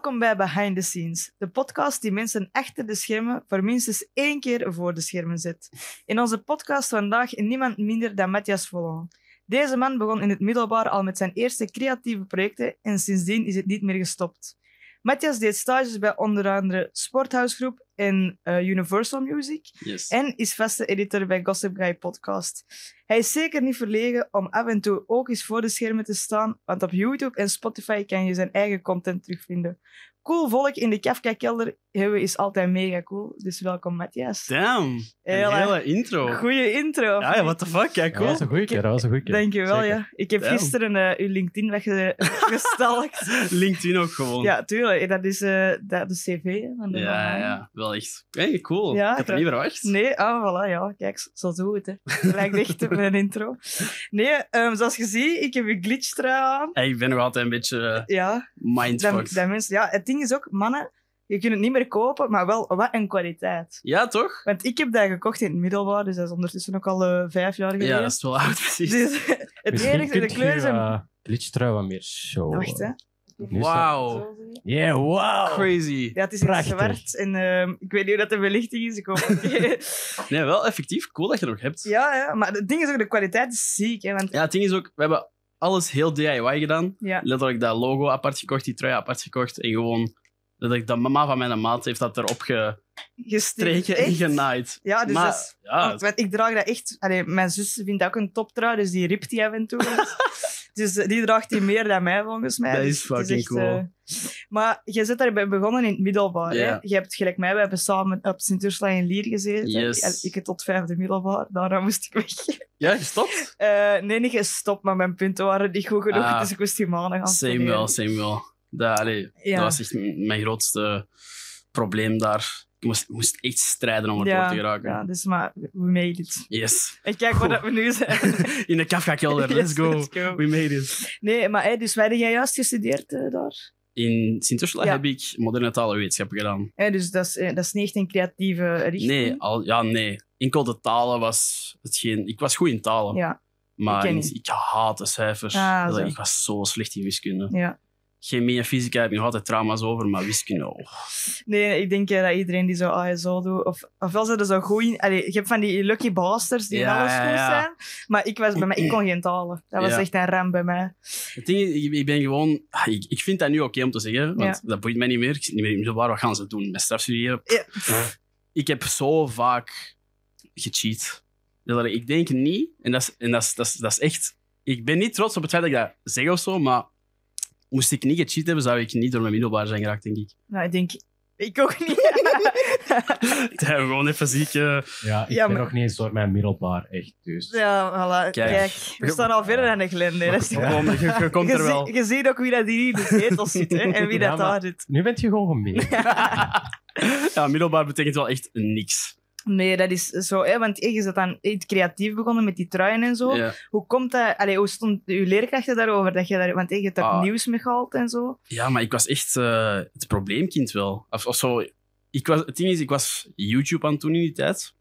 Welkom bij Behind the Scenes, de podcast die mensen achter de schermen voor minstens één keer voor de schermen zet. In onze podcast vandaag niemand minder dan Matthias Vollon. Deze man begon in het middelbaar al met zijn eerste creatieve projecten en sindsdien is het niet meer gestopt. Matthias deed stages bij onder andere Sporthuisgroep en eh, Universal Music Yes. en is vaste editor bij Gossip Guy Podcast. Hij is zeker niet verlegen om af en toe ook eens voor de schermen te staan, want op YouTube en Spotify kan je zijn eigen content terugvinden. Cool volk in de Kafka-kelder hebben is altijd mega cool, dus welkom Matthias. Damn. Een Heel hele intro. Goeie intro. Ja, ja, what the fuck. Ja, cool. dat was een goeie keer. Dat was een goeie keer. Dankjewel, Zeker. ja. Ik heb Damn. gisteren eh, uw LinkedIn weggestalkt. LinkedIn ook gewoon. ja, tuurlijk. Dat is eh, dat de cv van de ja, man. ja, wel echt. Hey, cool. Ja, ik had het niet verwacht. Nee, ah, voilà, ja. Kijk, zo doe het, hè. Lijkt echt op mijn intro. Nee, ehm, zoals je ziet, ik heb een glitchtrui aan. Hey, ik ben nog altijd een beetje eh, Ja, dat, mindfucked. dat mensen... Ja, het ding is ook, mannen, je kunt het niet meer kopen, maar wel wat een kwaliteit. Ja, toch? Want ik heb dat gekocht in het middelbaar, dus dat is ondertussen ook al eh, vijf jaar geleden. Ja, dat is wel oud, precies. Dus het Misschien enige, de kleuren je, zijn... eh, glitchtrui wat meer show. Wacht, hè. Is Wauw. Zo. Yeah, wow. Crazy. Ja, het is in Prachtig. zwart en ehm, ik weet niet hoe dat de belichting is. Ik hoop Nee, wel effectief. Cool dat je het nog hebt. ja, ja, maar het ding is ook, de kwaliteit is ziek. Hè, want, Ja, het ding is ook, we hebben alles heel DIY gedaan. ja. Letterlijk dat logo apart gekocht, die trui apart gekocht. En gewoon, letterlijk, de mama van mijn maat heeft dat erop gestreken en genaaid. Ja, dus maar, dat is- ja, want ik draag dat echt... Allee, mijn zus vindt dat ook een toptrui, dus die ript die af en toe. dus die draagt die meer dan mij, volgens mij. Dat Dus is fucking echt, cool. eh, maar je zit daarbij begonnen in het middelbaar. Hè? Je hebt gelijk mij, we hebben samen op Sint-Ursula in Lier gezeten. Yes. Ik, ik tot vijfde middelbaar, daarna moest ik weg. ja, gestopt? Eh, nee, niet gestopt, maar mijn punten waren niet goed genoeg, Ah. dus ik moest die maanden gaan Same wel, same wel. Dat, allee, Ja. dat was echt mijn grootste probleem daar. Ik moest, moest echt strijden om erdoor Ja, te geraken. Ja, dus maar we made it. Yes. En kijk waar we nu zijn. In de Kafka-kelder, let's go. let's go. We made it. Nee, maar hey, dus wij hadden jij juist gestudeerd eh, daar? In Sint-Ursula Ja. heb ik moderne talenwetenschappen gedaan. Dus dat is, eh, dat is niet echt een creatieve richting. Nee, al, ja, nee. Enkel de talen was hetgeen... Ik was goed in talen. Ja, maar ik ik haatte cijfers. Ah, ik was zo slecht in wiskunde. ja. Chemie en fysica heb ik nog altijd trauma's over, maar wiskunde... oh. Nee, nee, ik denk eh, dat iedereen die zo ASO doet, of, ofwel ze er zo goed in... Allee, je hebt van die lucky bastards die Ja, alles goed ja. zijn. Maar ik, was bij mij, ik kon geen talen. Dat was echt een ramp bij mij. Het ding is, ik, ik ben gewoon... ah, Ik, ik vind dat nu oké om te zeggen, want dat boeit mij niet meer. Ik zit niet meer in middelbaar. Wat gaan ze doen? Met strafstuderen? Ik heb zo vaak gecheat. Dat ik denk niet, en dat is, en dat is, dat is, dat is echt... Ik ben niet trots op het feit dat ik dat zeg of zo, maar moest ik niet gecheat hebben, zou ik niet door mijn middelbaar zijn geraakt, denk ik. Nou, ik denk... Ik ook niet. Het hebben gewoon even ziek... eh, Ja, ik Ja, ben maar- nog niet eens door mijn middelbaar, echt. Dus. ja, voilà. Kijk. Kijk. we staan al verder dan de Glen. hè. Dat is Ja. Je, je komt je, er wel. zie- je ziet ook wie dat hier in de zetel zit hè, en wie Ja, dat daar zit. Nu bent je gewoon gemeen. Ja, middelbaar betekent wel echt niks. Nee, dat is zo, hè, want je bent dan iets creatief begonnen met die truien en zo. Ja. Hoe komt dat, allee, hoe stond uw leerkrachten daarover? Dat je daar, want je hebt ook Ah. nieuws mee gehaald en zo. Ja, maar ik was echt eh, het probleemkind wel. Of, of zo. Ik was, het ding is, ik was YouTube aan het doen in die tijd.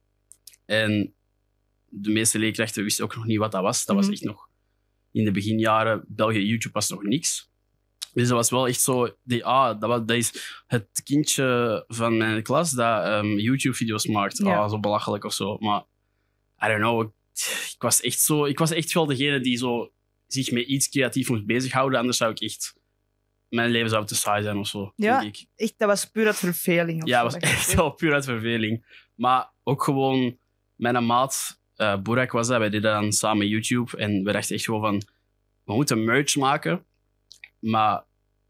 En de meeste leerkrachten wisten ook nog niet wat dat was. Dat Mhm. was echt nog in de beginjaren. België, YouTube was nog niks. Dus dat was wel echt zo... Die, ah, dat, was, dat is het kindje van mijn klas dat ehm, YouTube-video's maakt. Ja. Ah, zo belachelijk of zo. Maar, I don't know. Ik, ik was echt zo... Ik was echt wel degene die zo zich met iets creatief moest bezighouden. Anders zou ik echt... Mijn leven zou te saai zijn of zo, Ja. denk ik. Echt, dat was puur uit verveling. Ja, dat was echt wel puur uit verveling. Maar ook gewoon... Mijn maat, eh Burak was dat, wij deden dan samen YouTube. En we dachten echt gewoon van... We moeten merch maken. Maar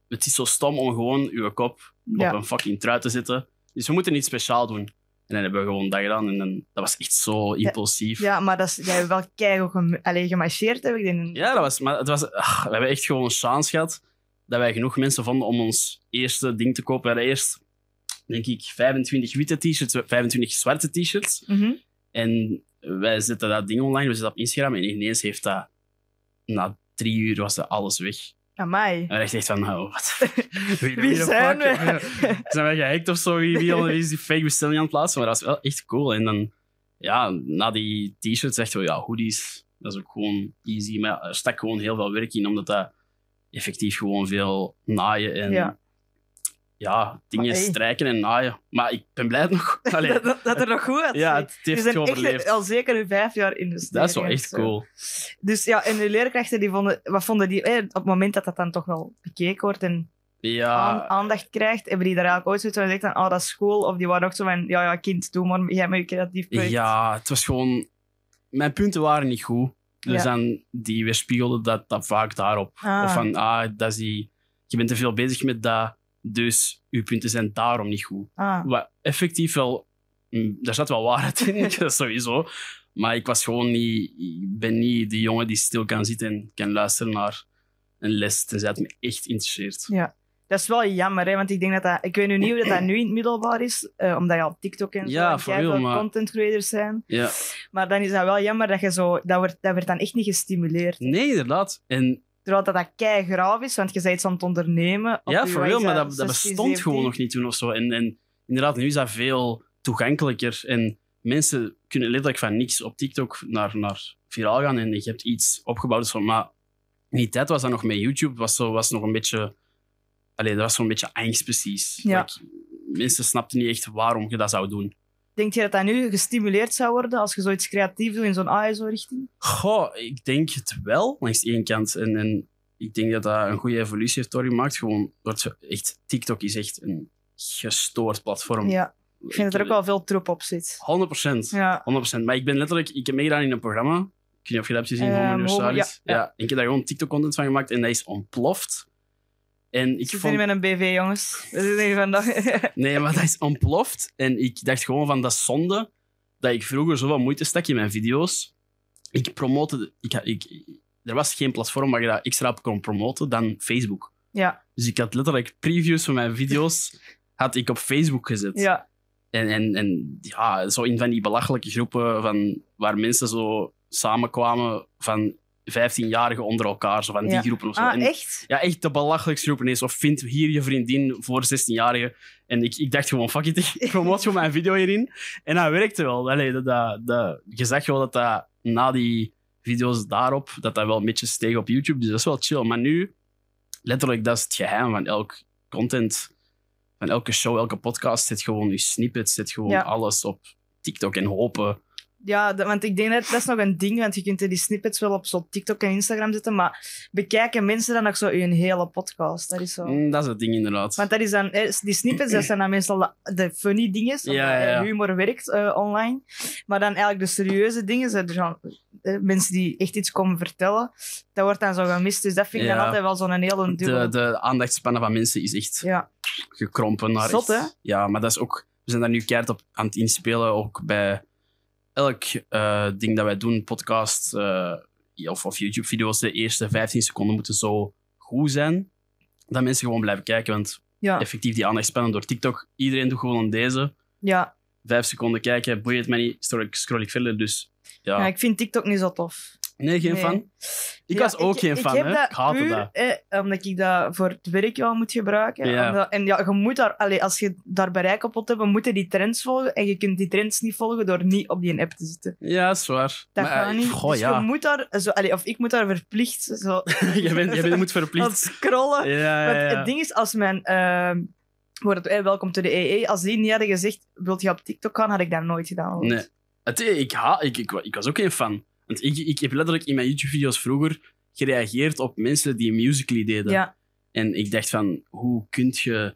het is zo stom om gewoon uw kop Ja. op een fucking trui te zetten. Dus we moeten iets speciaal doen. En dan hebben we gewoon dat gedaan. En dan, dat was echt zo impulsief. Ja, maar dat is, jij hebt wel keihard gemarcheerd, heb ik denk. Ja, dat was, maar het was, we hebben echt gewoon een chance gehad dat wij genoeg mensen vonden om ons eerste ding te kopen. We hadden eerst, denk ik, 25 witte t-shirts, 25 zwarte t-shirts. Mhm. En wij zetten dat ding online, we zetten op Instagram en ineens heeft dat, na drie uur was dat alles weg. Amai. En we dachten echt van, nou, wat? Wie, zijn we? Zijn wij gehackt of zo? Wie, wie, is die fake bestelling aan het plaatsen? Maar dat was wel echt cool. En dan, ja, na die t-shirts dachten we, ja, hoodies, dat is ook gewoon easy. Maar er stak gewoon heel veel werk in, omdat dat effectief gewoon veel naaien en Ja. Ja, dingen Maar, hey. strijken en naaien. Maar ik ben blij nog. Dat, dat, dat er nog goed uitziet. ja, het heeft echt overleefd. al zeker vijf jaar in de Dat is wel echt cool. Dus ja, en de leerkrachten, die vonden, wat vonden die, eh, op het moment dat dat dan toch wel bekeken wordt en Ja, aandacht krijgt, hebben die daar eigenlijk ooit zoiets van gezegd van, oh, dat is school? Of die waren ook zo van, ja, ja, kind, doe maar, jij met je creatief project. ja, het was gewoon... Mijn punten waren niet goed. Dus Ja. dan, die weerspiegelden dat, dat vaak daarop. Ah. Of van, ah, dat is die... Je bent te veel bezig met dat, dus je punten zijn daarom niet goed. Ah, Wat effectief wel... mm, Daar zat wel waarheid in, dat sowieso. Maar ik was gewoon niet... Ik ben niet de jongen die stil kan zitten en kan luisteren naar een les, tenzij het me echt interesseert. ja. Dat is wel jammer, hè, want ik denk dat dat... Ik weet nu niet hoe dat, dat nu in het middelbaar is, eh, omdat je op TikTok en zo Ja, veel maar- content creators zijn. Ja. Maar dan is dat wel jammer dat je zo... Dat wordt, dat werd dan echt niet gestimuleerd. Nee, inderdaad. En Terwijl dat, dat kei graaf is, want je bent iets aan het ondernemen. op Ja, voor real, maar dat, dat 16, bestond 17? gewoon nog niet toen of zo. En, en inderdaad, nu is dat veel toegankelijker. En mensen kunnen letterlijk van niks op TikTok naar, naar viraal gaan. En je hebt iets opgebouwd. Maar in die tijd was dat nog met YouTube, was, zo, was nog een beetje... Allee, dat was zo'n beetje angst precies. Ja. Like, mensen snapten niet echt waarom je dat zou doen. Denk je dat dat nu gestimuleerd zou worden als je zoiets creatief doet in zo'n ASO-richting? Goh, ik denk het wel, langs ene kant. En, en ik denk dat dat een goede evolutie heeft doorgemaakt. Gewoon, wordt echt, TikTok is echt een gestoord platform. Ja, ik vind dat er ook wel veel troep op zit. 100 procent. Ja, 100%. Maar ik ben letterlijk, ik heb meegedaan in een programma. Ik weet niet of je dat hebt gezien, Homo Homo- Universalis. ja, Ja, ja. en ik heb daar gewoon TikTok-content van gemaakt en dat is ontploft. En ik zit vond... met een BV, jongens. Dat is een vandaag. Nee, maar dat is ontploft. En ik dacht gewoon van, dat is zonde dat ik vroeger zoveel moeite stak in mijn video's. Ik promote... Ik, ik, er was geen platform waar je dat extra op kon promoten dan Facebook. ja, Dus ik had letterlijk previews van mijn video's had ik op Facebook gezet. ja, En, en, en ja, zo in van die belachelijke groepen van, waar mensen zo samenkwamen van 15-jarigen onder elkaar, zo van die Ja. groepen of zo. Ah, En- echt? Ja, echt de belachelijkste groepen is. Of vind hier je vriendin voor 16-jarigen. En ik, ik dacht gewoon, fuck it, ik promoot gewoon mijn video hierin. En dat werkte wel. Allee, dat, dat, dat, je zag wel dat dat na die video's daarop, dat dat wel een beetje steeg op YouTube. Dus dat is wel chill. Maar nu, letterlijk, dat is het geheim van elk content, van elke show, elke podcast. Zet gewoon je snippets, zet gewoon Ja. alles op TikTok en hopen. Ja, want ik denk dat dat is nog een ding, want je kunt die snippets wel op zo TikTok en Instagram zetten, maar bekijken mensen dan nog zo een hele podcast? Dat is zo... Mm, dat is het ding, inderdaad. Want dat is dan, eh, die snippets, dat zijn dan meestal de, de funny dingen, Ja, ja, ja. eh, humor werkt eh, online. Maar dan eigenlijk de serieuze dingen, zijn er zo, eh, mensen die echt iets komen vertellen, dat wordt dan zo gemist. Dus dat vind ik dan altijd wel zo'n hele dubbele... de, de aandachtspannen van mensen is echt Ja, gekrompen. Naar Zot, hè? Ja, maar dat is ook... We zijn daar nu keihard op aan het inspelen, ook bij elk eh, ding dat wij doen, podcast eh, of, of YouTube-video's, de eerste 15 seconden moeten zo goed zijn, dat mensen gewoon blijven kijken. Want ja, effectief die aandachtspannen door TikTok, iedereen doet gewoon deze. ja. Vijf seconden kijken, boeit het mij niet, scroll ik, scroll ik verder. Dus ja. ja, ik vind TikTok niet zo tof. Nee, geen Nee. fan. Ik Ja, was ook geen fan, heb hè. dat Ik haatte puur, dat. eh, omdat ik dat voor het werk wel moet gebruiken. Ja. Omdat- en ja, je moet daar, allee, als je daar bereik op wilt hebben, moet je die trends volgen. En je kunt die trends niet volgen door niet op die app te zitten. Ja, dat is waar. Dat Maar, gaat eh, niet. Goh, dus je ja. moet daar, zo, allee, of ik moet daar verplicht zo, je, bent, je bent, moet verplicht. scrollen. Want het ding is, als mijn... ehm wordt eh, welkom to de EE. Als die niet hadden gezegd, wilt je op TikTok gaan, had ik dat nooit gedaan. hoor. Nee. Het, ik, ha, ik, ik, ik was ook geen fan. Want ik, ik heb letterlijk in mijn YouTube-video's vroeger gereageerd op mensen die Musical.ly deden. Ja, En ik dacht van, hoe kun je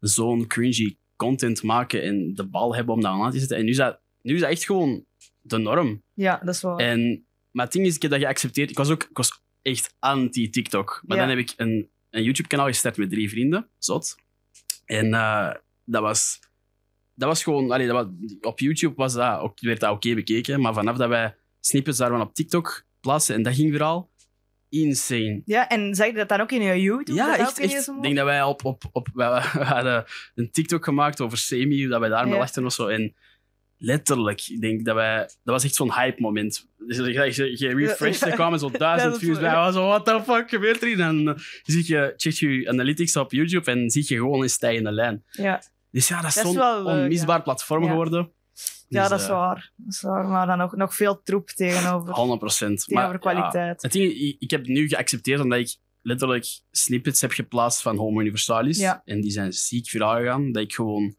zo'n cringy content maken en de bal hebben om dat aan te zetten? En nu is dat, nu is dat echt gewoon de norm. ja, dat is wel... En, maar het ding is, ik heb dat geaccepteerd. Ik was ook ik was echt anti-TikTok. Maar Ja. dan heb ik een, een YouTube-kanaal gestart met drie vrienden. Zot. En eh, dat was... Dat was gewoon... Allee, dat was, op YouTube was dat, werd dat oké bekeken. Maar vanaf dat wij snippets daarvan op TikTok plaatsen en dat ging viraal, insane. Ja, en zeg je dat dan ook in je YouTube? Ja, echt. echt. Ik denk dat wij op... op, op wij, we hadden een TikTok gemaakt over Semi, dat wij daarmee Ja. lachten of zo. En letterlijk, ik denk dat wij... Dat was echt zo'n hype-moment. Dus je, je, refreshed, er kwamen zo duizend views bij. Was zo, what the fuck gebeurt er hier? En dan zie je, check je analytics op YouTube en zie je gewoon een stijgende lijn. Ja, Dus ja, dat is zo'n onmisbaar platform geworden. Ja Dus, dat is eh, waar. Dat is waar. Maar dan nog, nog veel troep tegenover, 100 procent. tegenover kwaliteit. Het ding, ik, heb nu geaccepteerd omdat ik letterlijk snippets heb geplaatst van Homo Universalis. Ja. En die zijn ziek viraal gegaan. Dat ik gewoon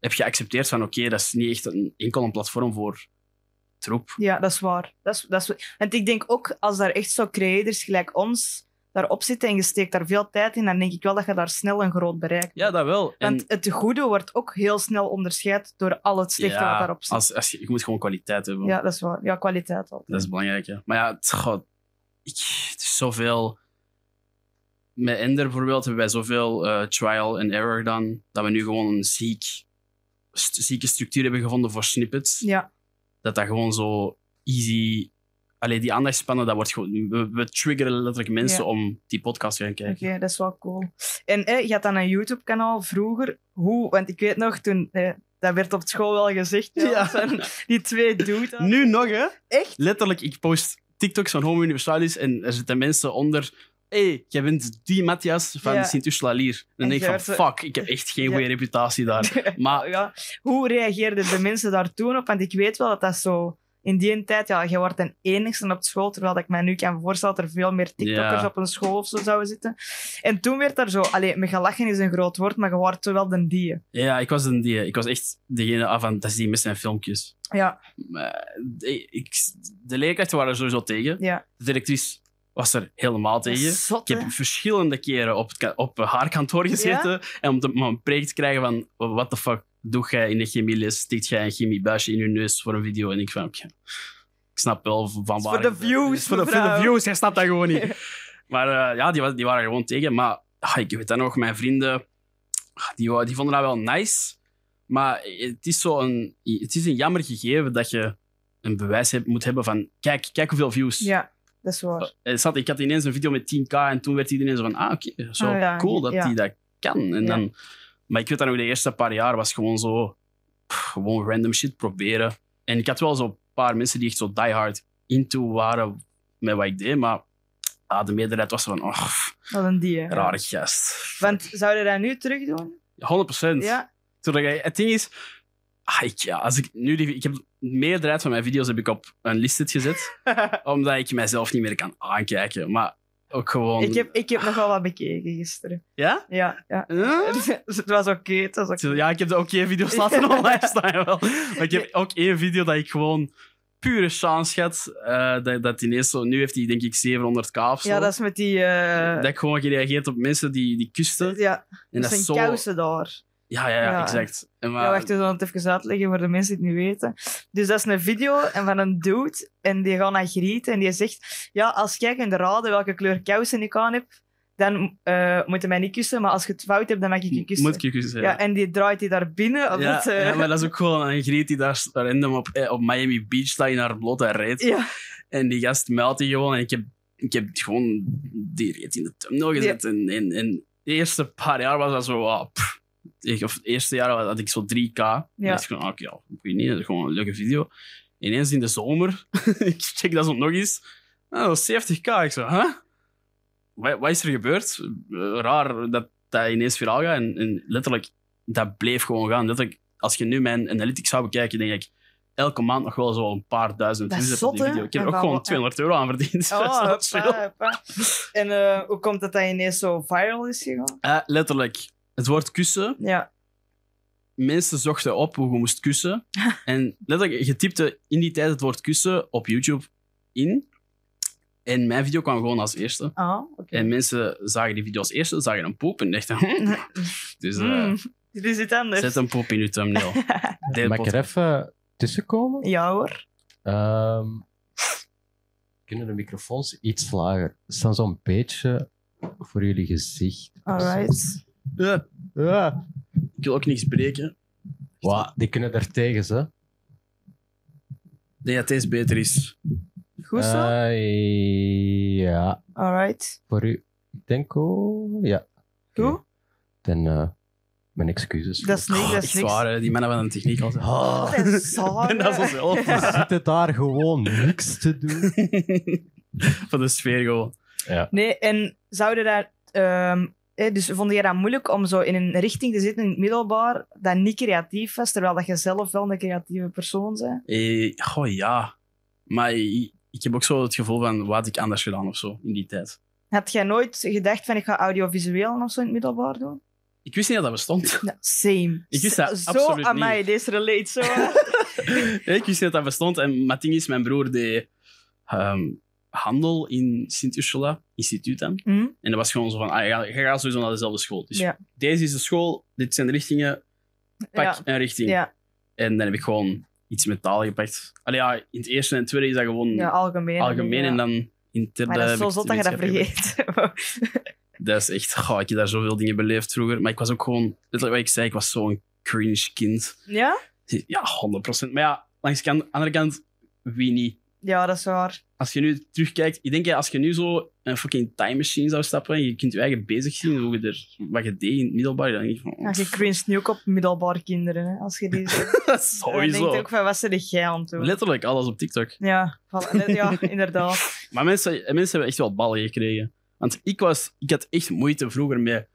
heb geaccepteerd van oké, dat is niet echt een, enkel een platform voor troep. Ja, dat is waar. Dat is, dat is, want ik denk ook, als daar echt zo creators gelijk ons daarop zitten en je steekt daar veel tijd in, dan denk ik wel dat je daar snel een groot bereik hebt. Ja, dat wel. En Want het goede wordt ook heel snel onderscheid door al het slechte ja, wat daarop zit. als, als je, je moet gewoon kwaliteit hebben. Ja, dat is waar. Ja, kwaliteit altijd. Dat is belangrijk, hè. Maar ja, het, goh, ik, het is zoveel... Met Ender bijvoorbeeld hebben wij zoveel eh, trial and error gedaan, dat we nu gewoon een ziek, st- zieke structuur hebben gevonden voor snippets. Ja, Dat dat gewoon zo easy... Allee, die aandachtspannen, dat wordt gewoon... We, we triggeren letterlijk mensen Ja. om die podcast te gaan oké, kijken. dat is wel cool. En eh, je had dan een YouTube-kanaal vroeger. Hoe? Want ik weet nog, toen... eh, dat werd op school wel gezegd. Ja, die twee dudes. Nu nog, hè? Echt? Letterlijk, ik post TikToks van Homo Universalis en er zitten mensen onder... hey, jij bent die Matthias van Ja. Sint-Ursula-Lier. Dan En denk ik van, werd fuck, ik heb echt geen goede reputatie daar. Maar ja. Hoe reageerden de mensen daar toen op? Want ik weet wel dat dat zo... In die tijd, ja, je wordt een enigste op school, terwijl ik mij nu kan voorstellen dat er veel meer TikTokkers Ja. op een school of zo zouden zitten. En toen werd daar zo... Allee, met gelachen is een groot woord, maar je wordt wel de die. ja, ik was, een, die, ik was echt degene af van, dat is die met zijn filmpjes. Ja, Maar, de, ik, de leerkrachten waren er sowieso tegen. ja. De directrice was er helemaal tegen. Zot, Ik heb verschillende keren op, het op haar kantoor gezeten en om, te, om een preek te krijgen van what the fuck doe jij in de chemieles? Stikt jij een chemiebuisje in je neus voor een video? En ik van, oké, ik snap wel van waar... voor de views, Voor de, voor de mevrouw. views, jij snapt dat gewoon niet. Maar eh, ja, die, die waren gewoon tegen. Maar ah, ik weet dat nog, mijn vrienden, ah, die, die vonden dat wel nice. Maar het is, zo een, het is een jammer gegeven dat je een bewijs hebt, moet hebben van kijk, kijk hoeveel views. Ja, dat is waar. Eh, zat, ik had ineens een video met 10k en toen werd iedereen zo van, ah oké, zo Ah, ja, cool dat ja. hij dat kan. En Ja. dan, maar ik weet dat nog, de eerste paar jaar was gewoon zo, pff, gewoon random shit proberen. En ik had wel zo'n paar mensen die echt zo diehard into waren met wat ik deed, maar ah, de meerderheid was van, oh, Wat een die, rare gast. Want zou je dat nu terug doen? 100%. Ja. Zodat jij- het ding is, ah, ik, ja, als ik, nu die, ik heb de meerderheid van mijn video's heb ik op een listed gezet, omdat ik mijzelf niet meer kan aankijken. Maar ook gewoon... ik, heb, ik heb nog wel wat bekeken gisteren. Ja? Ja, ja. Huh? het was oké. het was oké. Ja, ik heb de oké-video's laten online staan, wel. Maar ik heb ook één video dat ik gewoon pure chance had. eh, dat, dat ineens zo... Nu heeft hij denk ik 700k of zo. Ja, dat is met die... eh, Dat ik gewoon gereageerd op mensen die, die kusten. ja, en dat dat is zijn zo... kousen daar. Ja, ja, ja, exact. En maar, Ja, wacht, we zullen het even uitleggen voor de mensen die het niet weten. Dus dat is een video en van een dude en die gaat naar Griet en die zegt ja, als jij kunt raden welke kleur kousen ik aan heb, dan eh moet je mij niet kussen, maar als je het fout hebt, dan mag ik je kussen. Moet ik je kussen, ja. en die draait hij daar binnen. Op Ja, het, eh, ja, maar dat is ook gewoon een griet die daar random op, eh, op Miami Beach lag in haar blote reet. ja. En die gast meldt die gewoon. En ik heb, ik heb gewoon die reet in de thumbnail gezet. En, en, en de eerste paar jaar was dat zo... ah, pff. Ik- of het eerste jaar had ik zo 3k. Ja. Ja. ik ah, oké, ja, ik weet niet, dat is gewoon een leuke video. Ineens in de zomer, ik check dat zo nog eens. Ah, dat was 70k. Ik zo, huh? Wat, wat is er gebeurd? Eh, Raar dat dat ineens viraal gaat. En, en letterlijk, dat bleef gewoon gaan. Letterlijk, als je nu mijn analytics zou bekijken, denk ik elke maand nog wel zo een paar duizend Dat views op die hè? video. Ik heb er ook gewoon wat- 200 euro aan verdiend. Oh, dat is. En eh, hoe komt dat hij ineens zo viral is gegaan? Eh, letterlijk, het woord kussen. Ja, Mensen zochten op hoe je moest kussen. en letterlijk, je typte in die tijd het woord kussen op YouTube in. En mijn video kwam gewoon als eerste. ah, oké. En mensen zagen die video als eerste, zagen een poep en dachten... hm. Dus Mm, dit is iets anders. zet een poep in je thumbnail. Mag ik er even tussenkomen? Ja hoor. Ehm, kunnen de microfoons iets lager? Ze staan zo'n beetje voor jullie gezicht. Alright. Ja, Ja. ik wil ook niks breken. Wat, die kunnen er tegen, ze. Ik denk dat deze beter is. Goed zo? Eh, ja, Alright. voor u. Ik denk ook. Ja. Oké. Goed? Dan eh, mijn excuses. Dat is niks, dat Echt is niks. waar, hè, die mannen van de techniek altijd. Ah, Dat is saai, En dat is hè. ons zelf. ze zitten daar gewoon niks te doen. Van de sfeer gewoon. Nee, en zouden daar... ehm, hè, dus vond je dat moeilijk om zo in een richting te zitten in het middelbaar dat niet creatief was, terwijl dat je zelf wel een creatieve persoon bent? Eh, goh, ja. Maar ik, ik heb ook zo het gevoel van, wat had ik anders gedaan of zo, in die tijd. Had jij nooit gedacht van ik ga audiovisueel of zo in het middelbaar doen? Ik wist niet dat dat bestond. Ja, same. Ik wist dat zo absoluut aan niet. mij, deze relate zo. Ik wist niet dat dat bestond. En ding is, mijn broer deed ehm, handel in Sint-Ursula, instituut dan. Hm? En dat was gewoon zo van, ah, je gaat- sowieso naar dezelfde school. Dus Ja. deze is de school, dit zijn de richtingen, pak Ja. een richting. Ja, En dan heb ik gewoon iets met taal gepakt. Allee, ja, in het eerste en het tweede is dat gewoon ja, algemeen. algemeen. En dan in het derde Maar dat is zo zot dat je dat vergeet. Dat is echt, goh, ik heb daar zoveel dingen beleefd vroeger. Maar ik was ook gewoon, letterlijk wat ik zei, ik was zo'n cringe kind. ja? Ja, 100%. Maar ja, langs de andere kant, wie niet? Ja, dat is waar. Als je nu terugkijkt, ik denk als je nu zo een fucking time machine zou stappen en je kunt je eigen bezig zien, hoe je er, wat je deed in het middelbaar, dan denk ik van, Ja, je cringe nu ook op middelbare kinderen, hè, als je die ziet. Dan denk sowieso. je ook van, wat zit jij aan doen? Letterlijk alles op TikTok. Ja, voilà. ja, inderdaad. Maar mensen, mensen hebben echt wel ballen gekregen. Want ik, was, ik had echt moeite vroeger met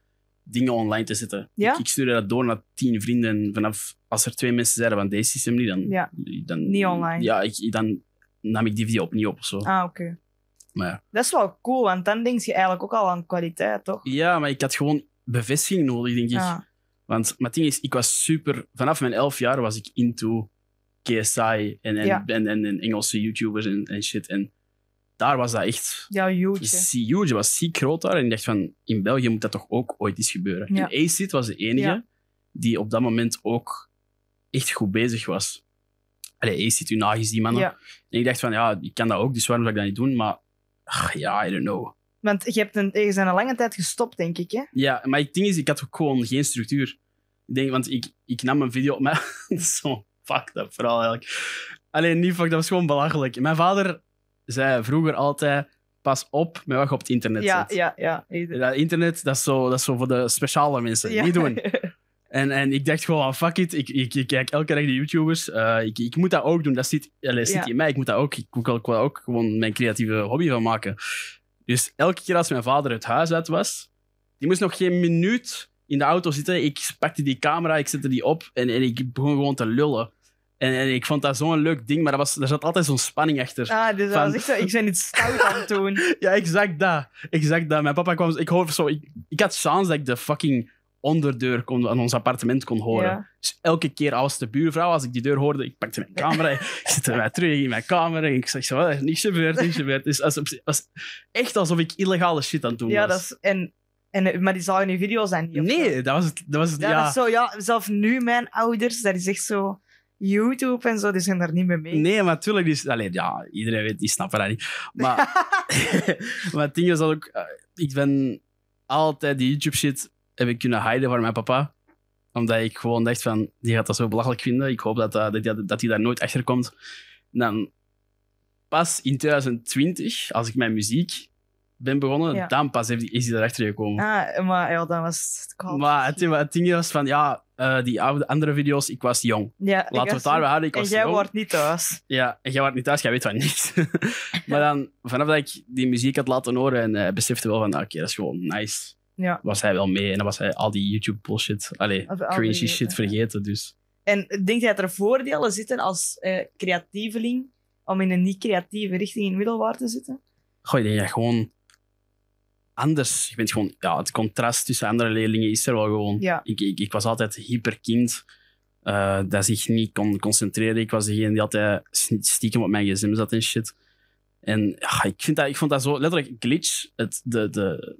dingen online te zetten. Ja? Ik, ik stuurde dat door naar tien vrienden. En vanaf als er twee mensen zeiden van deze systeem niet, dan, Ja. dan... Niet online. Ja, ik, dan nam ik die video opnieuw op of zo. Ah, oké. Maar ja. Dat is wel cool, want dan denk je eigenlijk ook al aan kwaliteit, toch? ja, maar ik had gewoon bevestiging nodig, denk ik. Ah, Want maar het ding is, ik was super... Vanaf mijn elf jaar was ik into KSI en, en, Ja. en, en, en Engelse YouTubers en, en shit. En daar was dat echt... ja, huge. is huge, was ziek groot daar. En ik dacht van, in België moet dat toch ook ooit eens gebeuren. Ja. En Acid was de enige Ja. die op dat moment ook echt goed bezig was. Allee, Acid, Unagis, die mannen. Ja, En ik dacht van, ja, ik kan dat ook, dus waarom zou ik dat niet doen? Maar, ach, ja, I don't know. want je hebt een, je bent een lange tijd gestopt, denk ik, hè? Ja, maar het ding is, ik had ook gewoon geen structuur. Ik denk, want ik, ik nam een video op mij. Dat is zo fucked up verhaal eigenlijk. Alleen niet fucked, dat was gewoon belachelijk. Mijn vader zei vroeger altijd, pas op met wat je op het internet Ja, zet. ja, ja. Dat internet, dat is, zo, dat is zo voor de speciale mensen. Ja. Niet doen. En, en ik dacht gewoon, van, fuck it, ik, ik, ik kijk elke dag de YouTubers. Eh, ik, ik moet dat ook doen. Dat zit, allee, zit Ja. in mij. Ik moet dat ook. Ik, ik wil, ik wil ook gewoon mijn creatieve hobby van maken. Dus elke keer als mijn vader het huis uit was, die moest nog geen minuut in de auto zitten. Ik pakte die camera, ik zette die op en, en ik begon gewoon te lullen. En, en ik vond dat zo'n leuk ding, maar er, was, er zat altijd zo'n spanning achter. Ah, dus dat Van- was echt zo, ik ben iets stout aan het doen. Ja, exact dat. Exact dat. Mijn papa kwam... Ik, hoor zo, ik, ik had chance dat ik de fucking onderdeur kon, aan ons appartement kon horen. Ja. Dus elke keer als de buurvrouw, als ik die deur hoorde, ik pakte mijn camera, ik zette mij terug in mijn kamer en ik zeg zo, "Wat, niks gebeurd, niks gebeurd. Dus als, het was echt alsof ik illegale shit aan het doen Ja, was. dat is... En, en, maar die zagen die video's dan niet. of zo? Nee, dat was het. Dat was het Ja, ja. dat is zo, ja, zelf nu mijn ouders, dat is echt zo YouTube en zo, die zijn daar niet mee mee. Nee, maar natuurlijk, die, is- allee, ja, iedereen weet, die snappen dat niet. Maar, maar het ding is dat ook, eh, ik ben altijd die YouTube-shit heb ik kunnen hiden voor mijn papa. Omdat ik gewoon dacht van, die gaat dat zo belachelijk vinden. Ik hoop dat, dat, dat, hij- dat hij daar nooit achter komt. En dan pas in 2020, als ik mijn muziek ben begonnen, Ja. dan pas heeft, is hij erachter gekomen. Ah, maar ja, dat was... het koud. Maar het, het ding was van, ja, eh, die oude, andere video's, ik was jong. ja, Laten we het daar houden, ik En was jij jong. wordt niet thuis. Ja, en jij was niet thuis, jij weet van niks. maar dan, vanaf dat ik die muziek had laten horen en hij besefte wel van, ah, oké, dat is gewoon nice, Ja. was hij wel mee. En dan was hij al die YouTube bullshit, allee, die- shit vergeten. Dus En denk jij dat er voordelen zitten als eh, creatieveling om in een niet-creatieve richting in middelbaar te zitten? goh, ik denk dat gewoon anders, je bent gewoon, ja, het contrast tussen andere leerlingen is er wel gewoon. Ja. Ik, ik, ik was altijd hyperkind, eh dat zich niet kon concentreren. Ik was degene die altijd stiekem op mijn gsm zat en shit. En ja, ik, vind dat, ik vond dat zo letterlijk glitch. Het, de, de,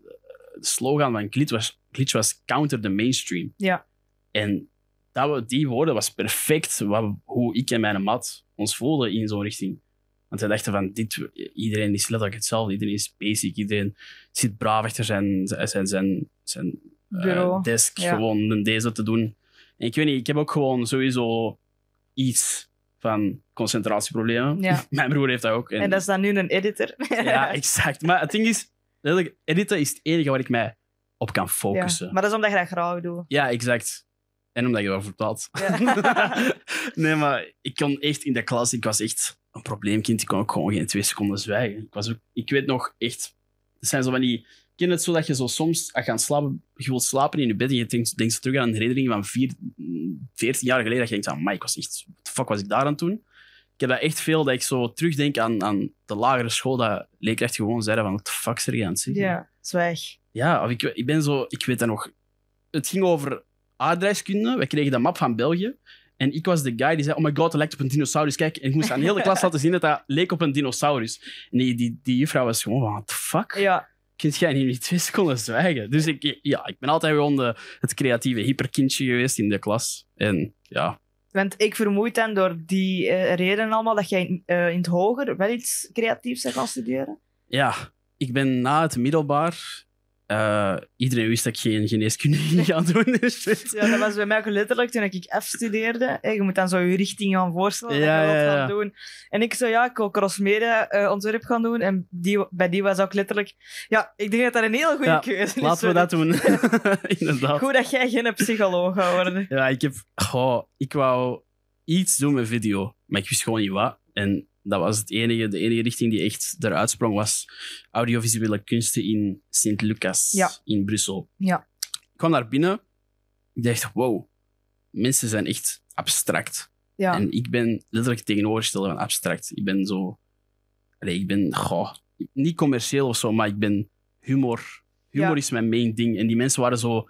de slogan van glitch was, glitch was counter the mainstream. Ja. En dat we, die woorden was perfect wat, hoe ik en mijn mat ons voelden in zo'n richting. Want wij dachten van, dit, iedereen is letterlijk hetzelfde. Iedereen is basic. Iedereen zit braaf achter zijn, zijn, zijn, zijn eh, desk Ja. gewoon een deze te doen. En ik weet niet, ik heb ook gewoon sowieso iets van concentratieproblemen. Ja. Mijn broer heeft dat ook. En, dat is dan nu een editor. Ja, exact. Maar het ding is, letterlijk, editen is het enige waar ik mij op kan Ja, focussen. Maar dat is omdat je dat graag doet. Ja, exact. En omdat je erover vertelt. Ja. nee, maar ik kon echt in de klas, ik was echt een probleemkind. Ik kon ook gewoon geen twee seconden zwijgen. Ik, was ook, ik weet nog echt, het zijn zo van die, ken het zo dat je zo soms, het slapen, je wilt slapen in je bed en je denkt, denkt zo terug aan een herinnering van vier, 14 jaar geleden, dat je denkt, ah, maar ik was echt, what the fuck was ik daar aan toen? Ik heb dat echt veel dat ik zo terugdenk aan, aan de lagere school, dat leerkrachten gewoon zeiden van, wat de fuck is er aan het zeggen? Ja, zwijg. Ja, of ik, ik ben zo, ik weet dat nog. Het ging over aardrijkskunde. We kregen de map van België. En ik was de guy die zei: Oh my god, dat lijkt op een dinosaurus. Kijk, en ik moest aan de hele klas laten zien dat dat leek op een dinosaurus. En die, die, die juffrouw was gewoon: What the fuck? Ja, Kunt jij niet twee seconden zwijgen? Dus ik, ja, ik ben altijd gewoon de, het creatieve hyperkindje geweest in de klas. En ja, want ik vermoed dan door die eh, reden allemaal dat jij eh, in het hoger wel iets creatiefs zou gaan studeren. ja, ik ben na het middelbaar. Eh, iedereen wist dat ik geen geneeskunde ging gaan doen. Dus. Ja, dat was bij mij ook letterlijk toen ik F studeerde. Hè, Je moet dan zo je richting gaan voorstellen Ja, wat ja, ja. gaan doen. En ik zo, ja, ik wil crossmedia eh, ontwerp gaan doen. En die, bij die was ook letterlijk... Ja, ik denk dat dat een hele goede Ja, keuze is. Laten we dat doen. Inderdaad. Goed dat jij geen psycholoog gaat worden. Ja, ik heb... Goh, ik wou iets doen met video, maar ik wist gewoon niet wat. En dat was het enige, de enige richting die echt eruit sprong, was audiovisuele kunsten in Sint-Lucas Ja. in Brussel. Ja. Ik kwam daar binnen. Ik dacht, wow, mensen zijn echt abstract. Ja, En ik ben letterlijk het tegenovergestelde van abstract. Ik ben zo... Allee, ik ben... Goh, niet commercieel of zo, maar ik ben humor. Humor Ja. is mijn main ding. En die mensen waren zo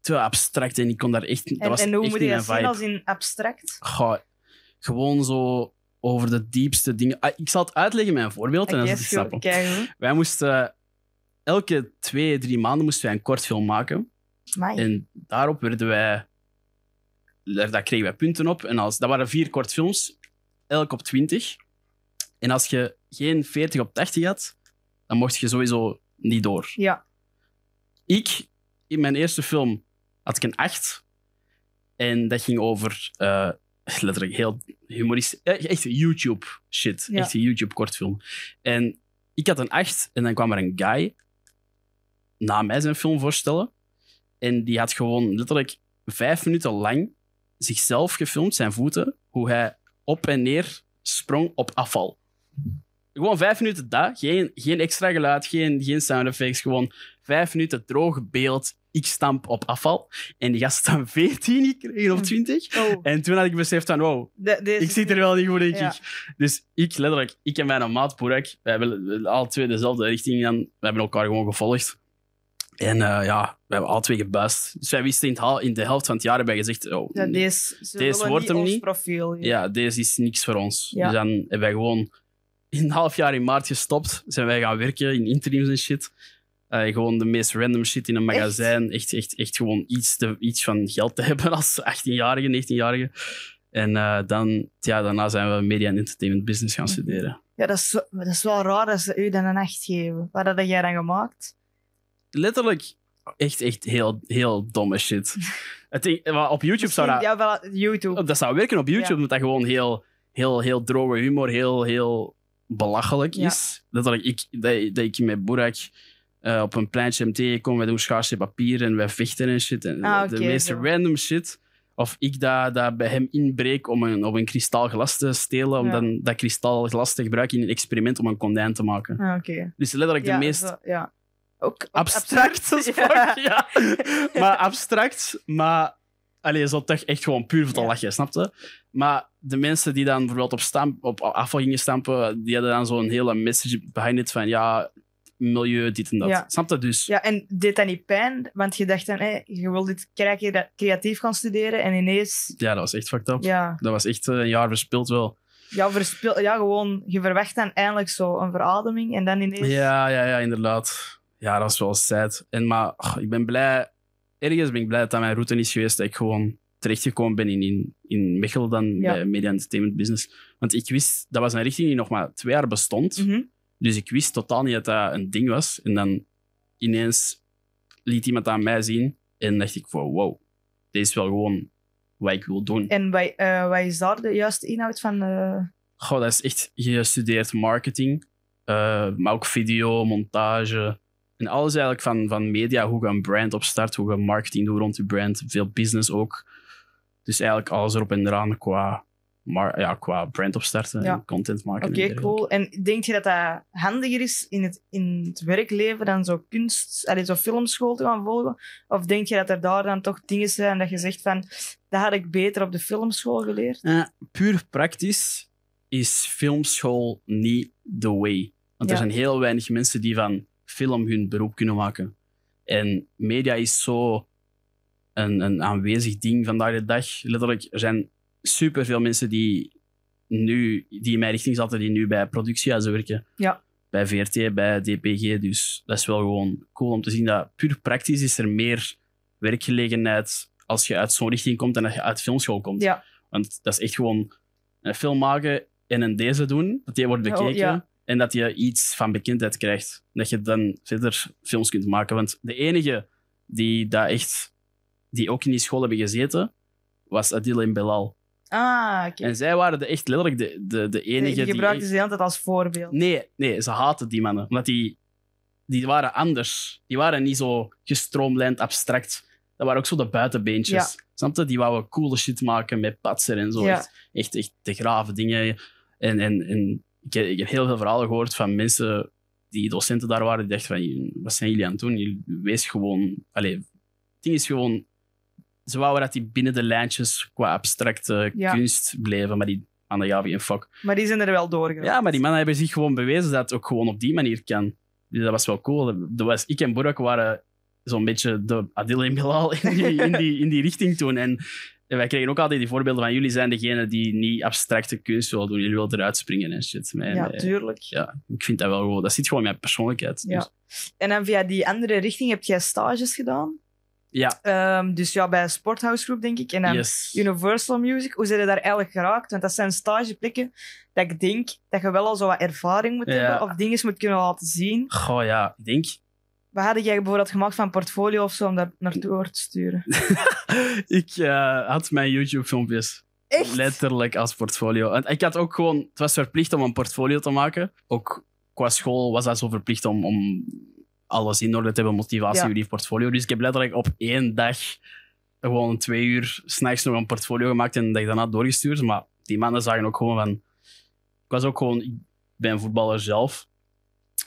te abstract en ik kon daar echt... Dat en, was en hoe echt moet je dat zien als in abstract? Goh, gewoon zo over de diepste dingen. Ah, ik zal het uitleggen met een voorbeeld en dan je het snappen. Wij moesten... Elke twee, drie maanden moesten wij een kortfilm maken. Amai. En daarop werden wij... Daar, daar kregen wij punten op. En als, dat waren vier kortfilms, elk op 20. En als je geen 40 op 80 had, dan mocht je sowieso niet door. Ja, Ik, in mijn eerste film, had ik een 8. En dat ging over eh, letterlijk heel humoristisch. Echt YouTube shit. Ja. Echt een YouTube kortfilm. En ik had een 8 en dan kwam er een guy na mij zijn film voorstellen. En die had gewoon letterlijk vijf minuten lang zichzelf gefilmd, zijn voeten, hoe hij op en neer sprong op afval. Gewoon vijf minuten dat, geen, geen extra geluid, geen, geen sound effects, gewoon vijf minuten droog beeld, ik stamp op afval. En die gast had 14 gekregen of 20. oh. En toen had ik beseft van, wow, De- deze ik zit er wel niet goed, Ja. ik. Dus ik, letterlijk, ik en mijn maat Boerak, we hebben alle twee dezelfde richting gedaan. We hebben elkaar gewoon gevolgd. En eh, ja, we hebben alle twee gebuist. Dus wij wisten in, het in de helft van het jaar hebben wij gezegd, oh, Ja, deze, wordt hem niet. profiel. ja, deze is niks voor ons. Ja. Dus dan hebben wij gewoon in een half jaar in maart gestopt. Zijn wij gaan werken in interims en shit. Eh, gewoon de meest random shit in een magazijn. Echt, echt, echt gewoon iets, te, iets van geld te hebben als 18-jarige, 19-jarige. En eh, dan, ja, daarna zijn we media en entertainment business gaan Mhm. studeren. Ja, dat is, dat is wel raar dat ze u dan een echt geven. Wat had jij dan gemaakt? Letterlijk echt, echt heel, heel domme shit. Het maar op YouTube zou dat... Ja, wel YouTube. Dat zou werken op YouTube, Ja. omdat dat gewoon heel, heel, heel droge humor, heel, heel belachelijk Ja. is. Letterlijk, ik, dat, dat ik met Boerak eh, op een pleintje hem tegenkom, wij doen schaarse papier en wij vechten en shit. En Ah, de oké, meest zo. random shit. Of ik dat, dat bij hem inbreek om een, om een kristalglas te stelen, om Ja. dan dat kristalglas te gebruiken in een experiment om een konijn te maken. Ah. Dus letterlijk Ja, de meest zo- ja. Ook abstract fuck, ja. Maar abstract, maar... Allee, zo toch echt gewoon puur voor te lachen, snapte? Maar de mensen die dan bijvoorbeeld op, stamp, op afval gingen stampen, die hadden dan zo'n hele message behind it van ja, milieu, dit en dat. Ja. Dus? Ja, en deed dat niet pijn? Want je dacht dan, hé, je wil dit crea- creatief gaan studeren en ineens... Ja, dat was echt fucked up. Ja, Dat was echt eh, een jaar verspild wel. ja, verspil, ja gewoon, je verwacht dan eindelijk zo een verademing en dan ineens... Ja, ja, ja, inderdaad. Ja, dat was wel sad. En, maar ik ben blij... Ergens ben ik blij dat dat mijn route is geweest, dat ik gewoon terechtgekomen ben in, in, in Mechelen dan, Ja. bij Media Entertainment Business. Want ik wist, dat was een richting die nog maar twee jaar bestond. Mhm. Dus ik wist totaal niet dat dat een ding was. En dan ineens liet iemand aan mij zien. En dacht ik van, wow, dit is wel gewoon wat ik wil doen. En wat, eh, wat is daar de juiste inhoud van? eh, Goh, dat is echt gestudeerd marketing. eh, maar ook video, montage. En alles eigenlijk van, van media. Hoe je een brand opstart, hoe je marketing doet rond je brand. Veel business ook. Dus eigenlijk alles erop en eraan qua, mar ja, qua brand opstarten Ja. en content maken. Oké, cool. En denk je dat dat handiger is in het, in het werkleven dan zo kunst, allee, zo filmschool te gaan volgen? Of denk je dat er daar dan toch dingen zijn dat je zegt van, dat had ik beter op de filmschool geleerd? Eh, puur praktisch is filmschool niet the way. Want er zijn heel weinig mensen die van film hun beroep kunnen maken. En media is zo een, een aanwezig ding vandaag de dag. Letterlijk, er zijn superveel mensen die nu, die in mijn richting zaten, die nu bij productiehuizen werken. Ja. Bij VRT, bij DPG. Dus dat is wel gewoon cool om te zien dat puur praktisch is er meer werkgelegenheid als je uit zo'n richting komt dan als je uit filmschool komt. Ja. Want dat is echt gewoon een film maken en een deze doen, dat die wordt Oh, bekeken ja. en dat je iets van bekendheid krijgt. Dat je dan verder films kunt maken. Want de enige die dat echt, die ook in die school hebben gezeten, was Adil en Belal. Ah, oké. En zij waren de, echt letterlijk de, de, de enige Je die... gebruikt echt- ze de hele tijd als voorbeeld. Nee, nee, ze haten die mannen. Omdat die, die waren anders. Die waren niet zo gestroomlijnd, abstract. Dat waren ook zo de buitenbeentjes. Snap je? Die wouden coole shit maken met patser en zo. Ja. Echt, echt, echt te grave dingen. En, en, en ik, heb, ik heb heel veel verhalen gehoord van mensen die docenten daar waren, die dachten van, wat zijn jullie aan het doen? Wees gewoon... Allee, het ding is gewoon... Ze wouden dat die binnen de lijntjes qua abstracte Ja. kunst bleven, maar die mannen gaven geen fuck. Maar die zijn er wel doorgegaan. Ja, maar die mannen hebben zich gewoon bewezen dat het ook gewoon op die manier kan. Dus dat was wel cool. Dat was, ik en Burak waren zo'n beetje de Adil en Bilal in die, in die, in die richting toen. En wij kregen ook altijd die voorbeelden van jullie zijn degene die niet abstracte kunst willen doen. Jullie willen eruit springen en shit. Ja, eh, tuurlijk. ja, ik vind dat wel gewoon... Dat zit gewoon in mijn persoonlijkheid. Ja. Dus, En dan via die andere richting heb jij stages gedaan. Ja Ehm, dus ja, bij Sporthouse Group, denk ik. En dan yes. Universal Music. Hoe zijn je daar eigenlijk geraakt? Want dat zijn stageplekken dat ik denk dat je wel al zo wat ervaring moet Ja. hebben of dingen moet kunnen laten zien. Goh, ja, ik denk... Wat had jij bijvoorbeeld gemaakt van portfolio of zo om dat naartoe te sturen? ik eh, had mijn YouTube-filmpjes Echt? letterlijk als portfolio. En ik had ook gewoon... Het was verplicht om een portfolio te maken. Ook qua school was dat zo verplicht om, om alles in orde te hebben, motivatie, Ja. jullie portfolio. Dus ik heb letterlijk op één dag gewoon twee uur s'nachts nog een portfolio gemaakt en de dag daarna doorgestuurd. Maar die mannen zagen ook gewoon van... Ik was ook gewoon... Ik ben een voetballer zelf.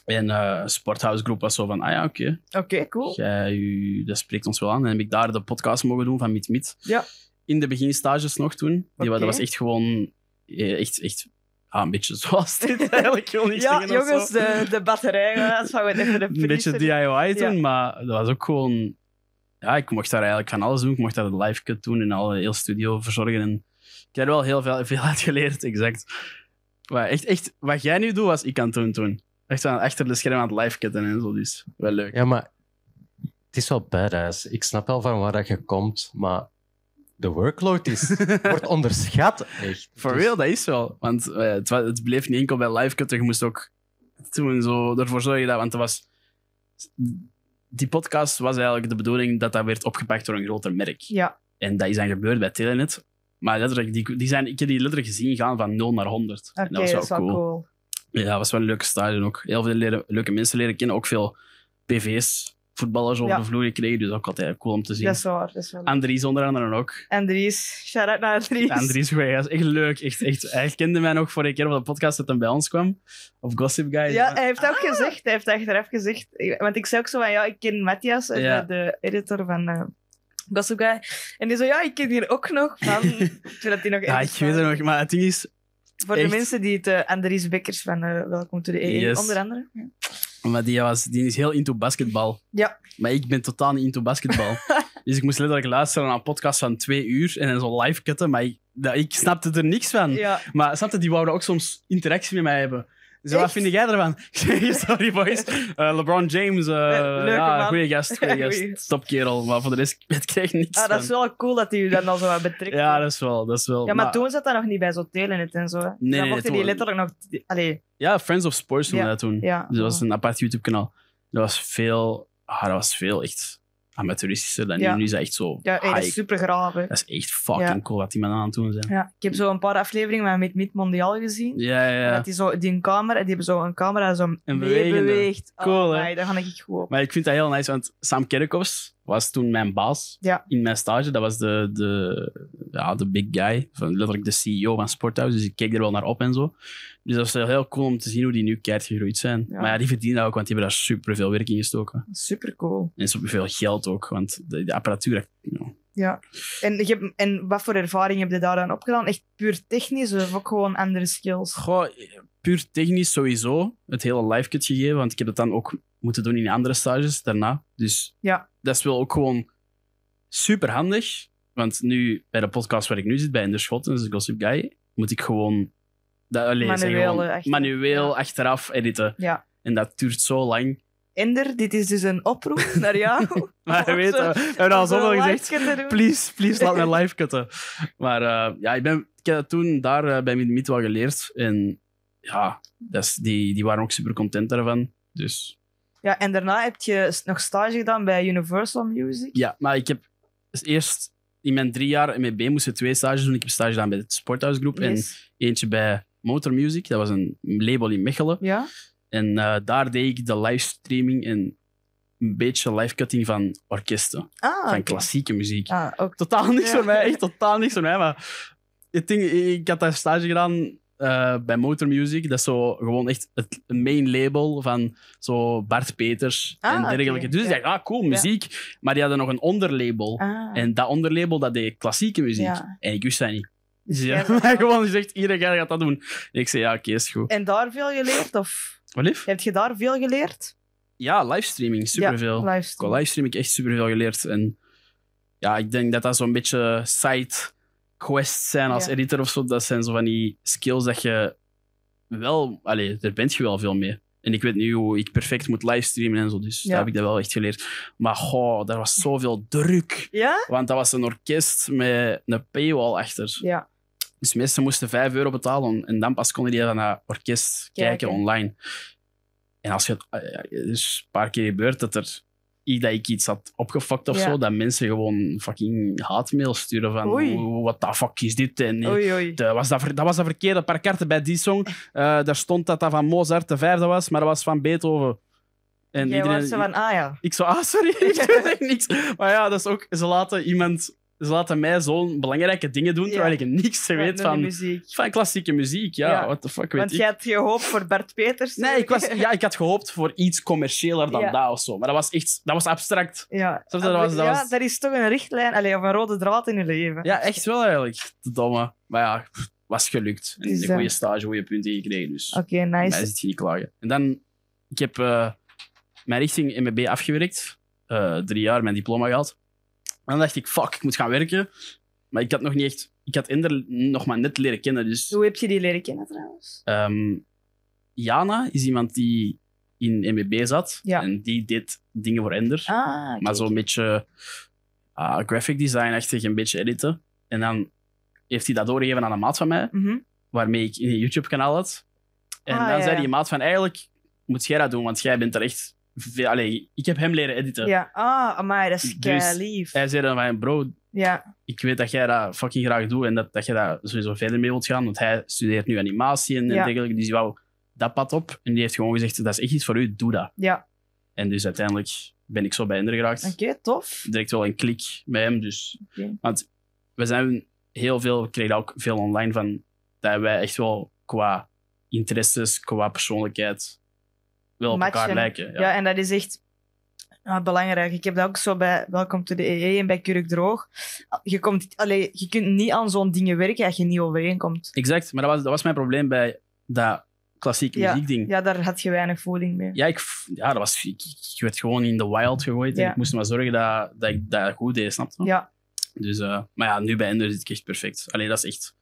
En eh Sporthouse Group was zo van, ah ja, oké. Oké, cool. Jij, u, dat spreekt ons wel aan. En heb ik daar de podcast mogen doen van Meet Meet. Ja. In de beginstages nog toen. Die. Dat was echt gewoon... eh, Echt, echt ah, een beetje zoals dit eigenlijk. Ik wil niet Ja, jongens, zo. de, de batterij. Dat gaan we even de Een beetje DIY toen, Ja. maar dat was ook gewoon... Ja, ik mocht daar eigenlijk van alles doen. Ik mocht daar de live cut doen en alle heel studio verzorgen. En ik heb er wel heel veel, veel uit geleerd, exact. Maar echt, echt, wat jij nu doet, was ik aan het doen toen. Echt aan, achter de scherm aan het live cutten en zo, dus wel leuk. Ja, maar het is wel badass. Ik snap wel van waar dat je komt, maar de workload is, wordt onderschat. Echt. For Dus- real, dat is wel. Want eh, het, het bleef niet enkel bij live cutten. Je moest ook toen zo ervoor zorgen dat... Want er was... Die podcast was eigenlijk de bedoeling dat dat werd opgepakt door een groter merk. Ja, En dat is dan gebeurd bij Telenet. Maar letterlijk, die, die zijn, ik heb die letterlijk gezien gaan van 0 naar 100. oké, en dat was wel cool. cool. Ja, dat was wel een leuke stage ook. Heel veel leren, leuke mensen leren kennen. Ook veel PV's, voetballers over Ja. de vloer gekregen. Dus ook altijd cool om te zien. Dat is waar. Dat is wel leuk. Andries onder andere ook. Andries. Shout-out naar Andries. Andries Goeie, is echt leuk. Echt, echt. Hij kende mij nog vorige keer op de podcast dat hij bij ons kwam. Of Gossip Guy. Ja, hij heeft ook gezegd. Hij heeft achteraf gezegd. Want ik zei ook zo van, ja, ik ken Matthias, eh, Ja. de editor van eh Gossip Guy. En die zo, ja, ik ken hier ook nog van... Zodat hij nog Ja, ik ergens weet het nog. Maar het ding is, Voor de mensen die het... eh, Andries Bekkers van eh, Welkom to the EE, Yes. onder andere. Maar die, was, die is heel into basketbal. Ja. Maar ik ben totaal niet into basketbal. dus ik moest letterlijk luisteren naar een podcast van twee uur en dan zo live cutten. Maar ik, dat, ik snapte er niks van. Ja, Maar snapte, die wouden ook soms interactie met mij hebben. Dus wat vind jij ervan? Sorry boys. Eh, LeBron James, eh ja, man. goeie gast, goeie gast. Stopkerel. Maar voor de rest, ik krijg niks ah, dat is wel cool dat hij je dan al zo wat betrekt. Ja, dat is wel. Dat is wel Ja, maar, toen zat dat nog niet bij zo'n telenet en zo. hè. nee, dan nee, mochten die letterlijk nog... Allee, Ja, Friends of Sports noemde Ja, dat toen. ja. Dus dat was een apart YouTube-kanaal. Dat was veel, ah, dat was veel echt amateuristischer dan Ja. nu. Nu is dat echt zo Ja, dat is super graaf. hè. Dat is echt fucking Ja. cool wat die mannen aan het doen zijn. Ja, ik heb zo een paar afleveringen met Meet Mondial gezien. Ja, ja. Dat die, zo, die een camera, die hebben zo een camera zo Een mee bewegende. beweegt. Cool, hè? oh, my, daar ga ik goed op. Maar ik vind dat heel nice, want Sam Kerkhoffs was toen mijn baas Ja. in mijn stage. Dat was de, de, ja, de big guy, van letterlijk de CEO van Sporthouse. Dus ik keek er wel naar op en zo. Dus dat was wel heel cool om te zien hoe die nu keihard gegroeid zijn. Ja. Maar ja, die verdienen dat ook, want die hebben daar super veel werk in gestoken. Super cool. En superveel geld ook, want de, de apparatuur, you know, Ja. En, je hebt, en wat voor ervaring heb je daar dan opgedaan? Echt puur technisch of ook gewoon andere skills? Goh, puur technisch sowieso het hele live cut gegeven, want ik heb het dan ook moeten doen in andere stages daarna. Dus Ja. dat is wel ook gewoon super handig. Want nu, bij de podcast waar ik nu zit, bij Ender Schotten, dus Gossip Guy, moet ik gewoon... Dat, allee, zeg Manueel, manueel Ja. achteraf editen. Ja. En dat duurt zo lang. Ender, dit is dus een oproep naar jou. Maar je weet, zo- we hebben al zoveel gezegd. Please, please, laat me live cutten. Maar eh, ja, ik, ben, ik heb dat toen daar eh, bij Meet wel geleerd. En ja, dat is, die, die waren ook super content daarvan. Dus Ja, en daarna heb je nog stage gedaan bij Universal Music. ja, maar ik heb dus eerst in mijn drie jaar MEB moesten twee stages doen. Ik heb stage gedaan bij het Sporthuisgroep en Yes. eentje bij Motor Music. Dat was een label in Mechelen. Ja? En eh, daar deed ik de livestreaming en een beetje livecutting van orkesten. Ah, Van klassieke muziek. Ah, ook. Totaal niks Ja. voor mij, echt totaal niks voor mij. Maar het ding, ik had daar stage gedaan eh, bij Motor Music. Dat is zo gewoon echt het main label van zo Bart Peters Ah, en dergelijke. Dus ik Ja. dacht, ah, cool, muziek. Maar die hadden nog een onderlabel. Ah. En dat onderlabel, dat deed klassieke muziek. Ja. En ik wist dat niet. Dus mij gewoon gezegd, iedereen gaat dat doen. En ik zei, ja, oké, is goed. En daar veel geleerd? Of Wat lief? heb je daar veel geleerd? Ja, livestreaming, superveel. Ja, Qua livestream. livestream heb ik echt superveel geleerd. En ja, ik denk dat dat zo'n beetje side quests zijn als Ja. editor of zo. Dat zijn zo van die skills dat je wel... Allee, daar bent je wel veel mee. En ik weet nu hoe ik perfect moet livestreamen en zo. Dus Ja. daar heb ik dat wel echt geleerd. Maar goh, daar was zoveel druk. Ja? Want dat was een orkest met een paywall achter. Ja. Dus mensen moesten 5 euro betalen en dan pas konden die naar het orkest kijken, Kijken. online. En als je het eh, het is een paar keer gebeurd dat er dat ik iets had opgefokt of Ja. zo, dat mensen gewoon fucking haatmail sturen van wat de fuck is dit? En Oei, oei. de- was dat, dat was dat verkeerde paar kaarten bij die song. Eh, daar stond dat dat van Mozart de vijfde was, maar dat was van Beethoven. En Jij was zo van, ah ja. ik zo, ah, sorry, ik echt niks. Maar ja, dat is ook, ze laten iemand, ze laten mij zo'n belangrijke dingen doen, terwijl ik niks weet van, muziek. van klassieke muziek. Ja, Ja. what the fuck, weet Want ik. jij had gehoopt voor Bert Peters. Nee, ik, was, ja, ik had gehoopt voor iets commerciëler dan dat of zo. Maar dat was echt, dat was abstract. Ja, dat was- dat ja was- dat is toch een richtlijn, allee, of een rode draad in je leven. Ja, echt wel eigenlijk. Te domme. Maar ja, was gelukt. En Dus, een eh, goede stage, goede punten gekregen. Dus Oké, bij mij nice. zit je niet klagen. En dan, ik heb eh, mijn richting MEB afgewerkt. Eh, drie jaar mijn diploma gehaald. En dan dacht ik, fuck, ik moet gaan werken. Maar ik had nog niet echt... Ik had Ender nog maar net leren kennen. Dus Hoe heb je die leren kennen trouwens? ehm, Jana is iemand die in MEB zat. Ja. En die deed dingen voor Ender. Ah. Maar zo'n beetje ah, graphic design-achtig, een beetje editen. En dan heeft hij dat doorgegeven aan een maat van mij, Mhm. waarmee ik een YouTube-kanaal had. En Ah, dan ja, zei die maat van, eigenlijk moet jij dat doen, want jij bent er echt... Veel, allee, ik heb hem leren editen. Ja, ah, amai, dat is Dus- lief. Hij zei dan van, bro, Ja, ik weet dat jij dat fucking graag doet en dat, dat je daar sowieso verder mee wilt gaan, want hij studeert nu animatie en, dergelijke, dus die wou dat pad op. En die heeft gewoon gezegd, dat is echt iets voor u, doe dat. ja. En dus uiteindelijk ben ik zo bij Ender geraakt. Oké, tof. Direct wel een klik bij hem, dus. Want we zijn heel veel, ik kreeg ook veel online van dat wij echt wel qua interesses, qua persoonlijkheid wel op elkaar lijken. Ja. Ja. en dat is echt ah, belangrijk. Ik heb dat ook zo bij Welkom to the EE en bij Kurk Droog. Je, komt, allee, je kunt niet aan zo'n dingen werken als je niet overeenkomt. Exact, maar dat was, dat was mijn probleem bij dat klassieke Ja. muziekding. Ja, Ja, daar had je weinig voeling mee. ik, ja, dat was, ik, ik werd gewoon in de wild gegooid en Ja. ik moest maar zorgen dat, dat ik dat goed deed, snap je? Ja, Dus, eh, maar ja, nu bij Ender zit ik echt perfect. Alleen dat is echt...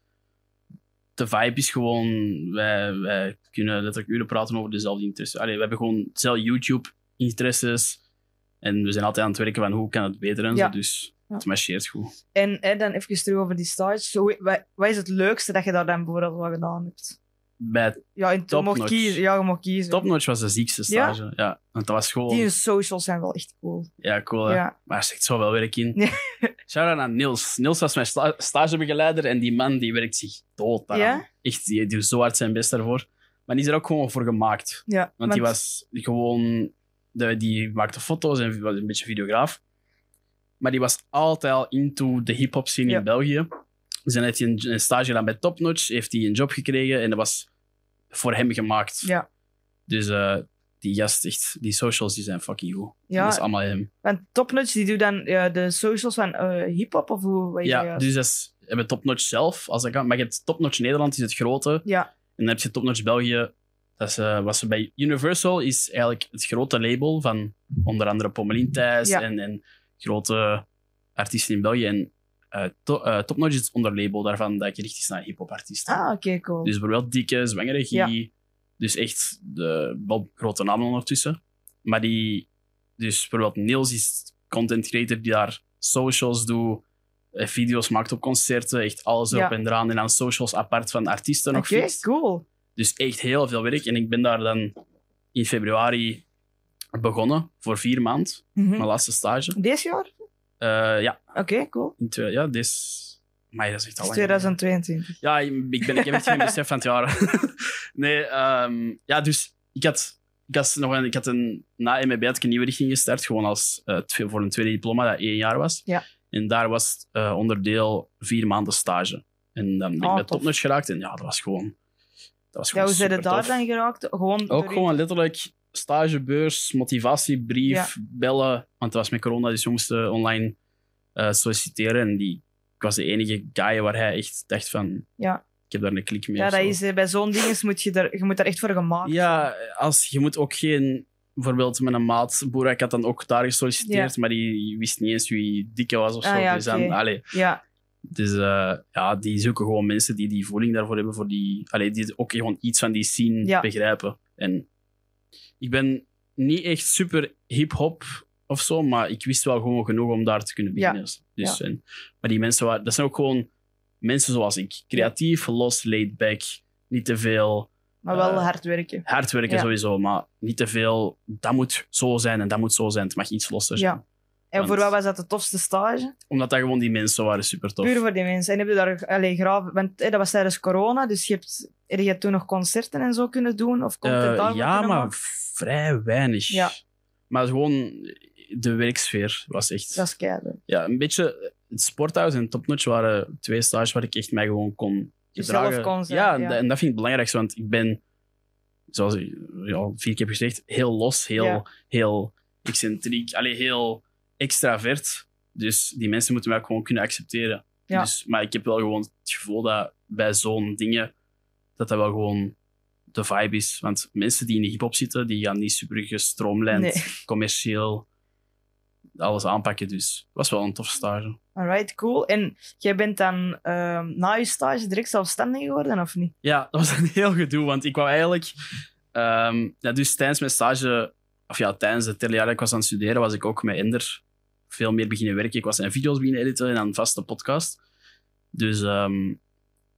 De vibe is gewoon... Wij, wij kunnen letterlijk uren praten over dezelfde interesses. Allee, we hebben gewoon dezelfde YouTube-interesses. En we zijn altijd aan het werken van hoe kan het beter en Ja. zo. Dus Ja. het marcheert goed. en hè, dan even terug over die stage. Zo, wat, wat is het leukste dat je daar dan bijvoorbeeld wel gedaan hebt? Bij Ja, in, mocht notch. kiezen. Ja, je mocht kiezen. Topnotch was de ziekste stage. Ja? Want dat was gewoon... Die socials zijn wel echt cool. Ja, cool. hè. Ja. Maar er zit zoveel werk in. Shout-out aan Niels. Niels was mijn sta- stagebegeleider en die man die werkt zich dood aan. Ja? Echt, die doet zo hard zijn best daarvoor. Maar die is er ook gewoon voor gemaakt. Ja, Want die was gewoon... De, die maakte foto's en was een beetje videograaf. Maar die was altijd al into de hip-hop scene in België. Dus dan heeft hij een, een stage gedaan bij Top Notch, heeft hij een job gekregen en dat was voor hem gemaakt. Ja, Dus eh, die gast echt, die socials die zijn fucking goed. Ja, Dat is allemaal hem. want Topnotch die doet dan ja, de socials van eh hip-hop of hoe weet je Ja, dat? dus dat is, hebben Topnotch zelf, als dat kan. Maar je hebt Topnotch Nederland, is het grote. Ja, En dan heb je Topnotch België. Dat is, eh, ze bij Universal is eigenlijk het grote label van onder andere Pommelien Thijs Ja. en, en grote artiesten in België. En to, eh, Topnotch is het onderlabel daarvan dat gericht is naar hip-hop artiesten. ah, oké, cool. Dus bijvoorbeeld Dikke, Zwangere Guy. Dus echt de, wel grote namen ondertussen. Maar die... Dus bijvoorbeeld Niels is content creator die daar socials doet, eh, video's maakt op concerten, echt alles erop Ja. en eraan. En dan socials apart van artiesten nog Oké, fixt. cool. Dus echt heel veel werk. En ik ben daar dan in februari begonnen voor vier maanden. Mhm. Mijn laatste stage. Deze jaar? Eh, ja, Oké, cool. in twee, ja, dit is... Maar dat is echt al is lang geleden. 2022. Ja, ik, ben, ik heb echt geen besef van het jaar. nee, ehm, ja, dus ik had, ik had nog een, ik had een, na MEB had ik een nieuwe richting gestart, gewoon als, twe- voor een tweede diploma dat één jaar was. Ja. En daar was eh, onderdeel vier maanden stage. En dan ben ik Oh, tof. Topnotch geraakt en ja, dat was gewoon, dat was Ja, gewoon hoe zijn daar dan geraakt? Gewoon Ook gewoon letterlijk stagebeurs, motivatiebrief, bellen. Want het was met corona, dus we moesten online eh, solliciteren. En die, ik was de enige guy waar hij echt dacht van... Ja. Ik heb daar een klik mee. Ja, dat is, eh, bij zo'n ding moet je, daar, je moet daar echt voor gemaakt Ja, als, je moet ook geen... Bijvoorbeeld met een maat, Boerak had dan ook daar gesolliciteerd, maar die wist niet eens wie dikke was of Ah, zo. ja, dus dan, allee, Ja, dus eh, ja, die zoeken gewoon mensen die die voeling daarvoor hebben, voor die, allee, die ook gewoon iets van die scene begrijpen. En ik ben niet echt super hip-hop of zo, maar ik wist wel gewoon genoeg om daar te kunnen Ja. beginnen. Dus, en, maar die mensen, waren, dat zijn ook gewoon mensen zoals ik. Creatief, los, laid back, niet te veel. maar wel Eh, hard werken. Hard werken Ja. sowieso, maar niet te veel. Dat moet zo zijn en dat moet zo zijn. Het mag iets losser zijn. Ja. En want- voor wat was dat de tofste stage? Omdat dat gewoon die mensen waren super tof. Puur voor die mensen. En heb je daar allee, graaf, want eh, dat was tijdens corona, dus je hebt, heb je toen nog concerten en zo kunnen doen? Of content Eh, daarvoor ja, maar maken? vrij weinig. Ja. Maar gewoon de werksfeer was echt... Dat is keihard. Ja, een beetje... Het sporthuis en Topnotch waren twee stages waar ik echt mij gewoon kon gedragen. kon zijn, ja, ja. En, dat- en dat vind ik het belangrijkste, want ik ben, zoals ik ja, vier keer heb gezegd, heel los, heel, Ja. heel excentriek, allee, heel extravert. Dus die mensen moeten mij ook gewoon kunnen accepteren. Ja. Dus, maar ik heb wel gewoon het gevoel dat bij zo'n dingen, dat dat wel gewoon de vibe is. Want mensen die in de hip-hop zitten, die gaan niet super gestroomlijnd, Nee. commercieel alles aanpakken. Dus het was wel een tof stage. Alright, cool. En jij bent dan ehm, na je stage direct zelfstandig geworden, of niet? Ja, dat was een heel gedoe, want ik wou eigenlijk... ehm, ja, dus tijdens mijn stage, of ja, tijdens het hele jaar dat ik was aan het studeren, was ik ook met Ender veel meer beginnen werken. Ik was zijn video's beginnen editen en dan vaste podcast. Dus ehm,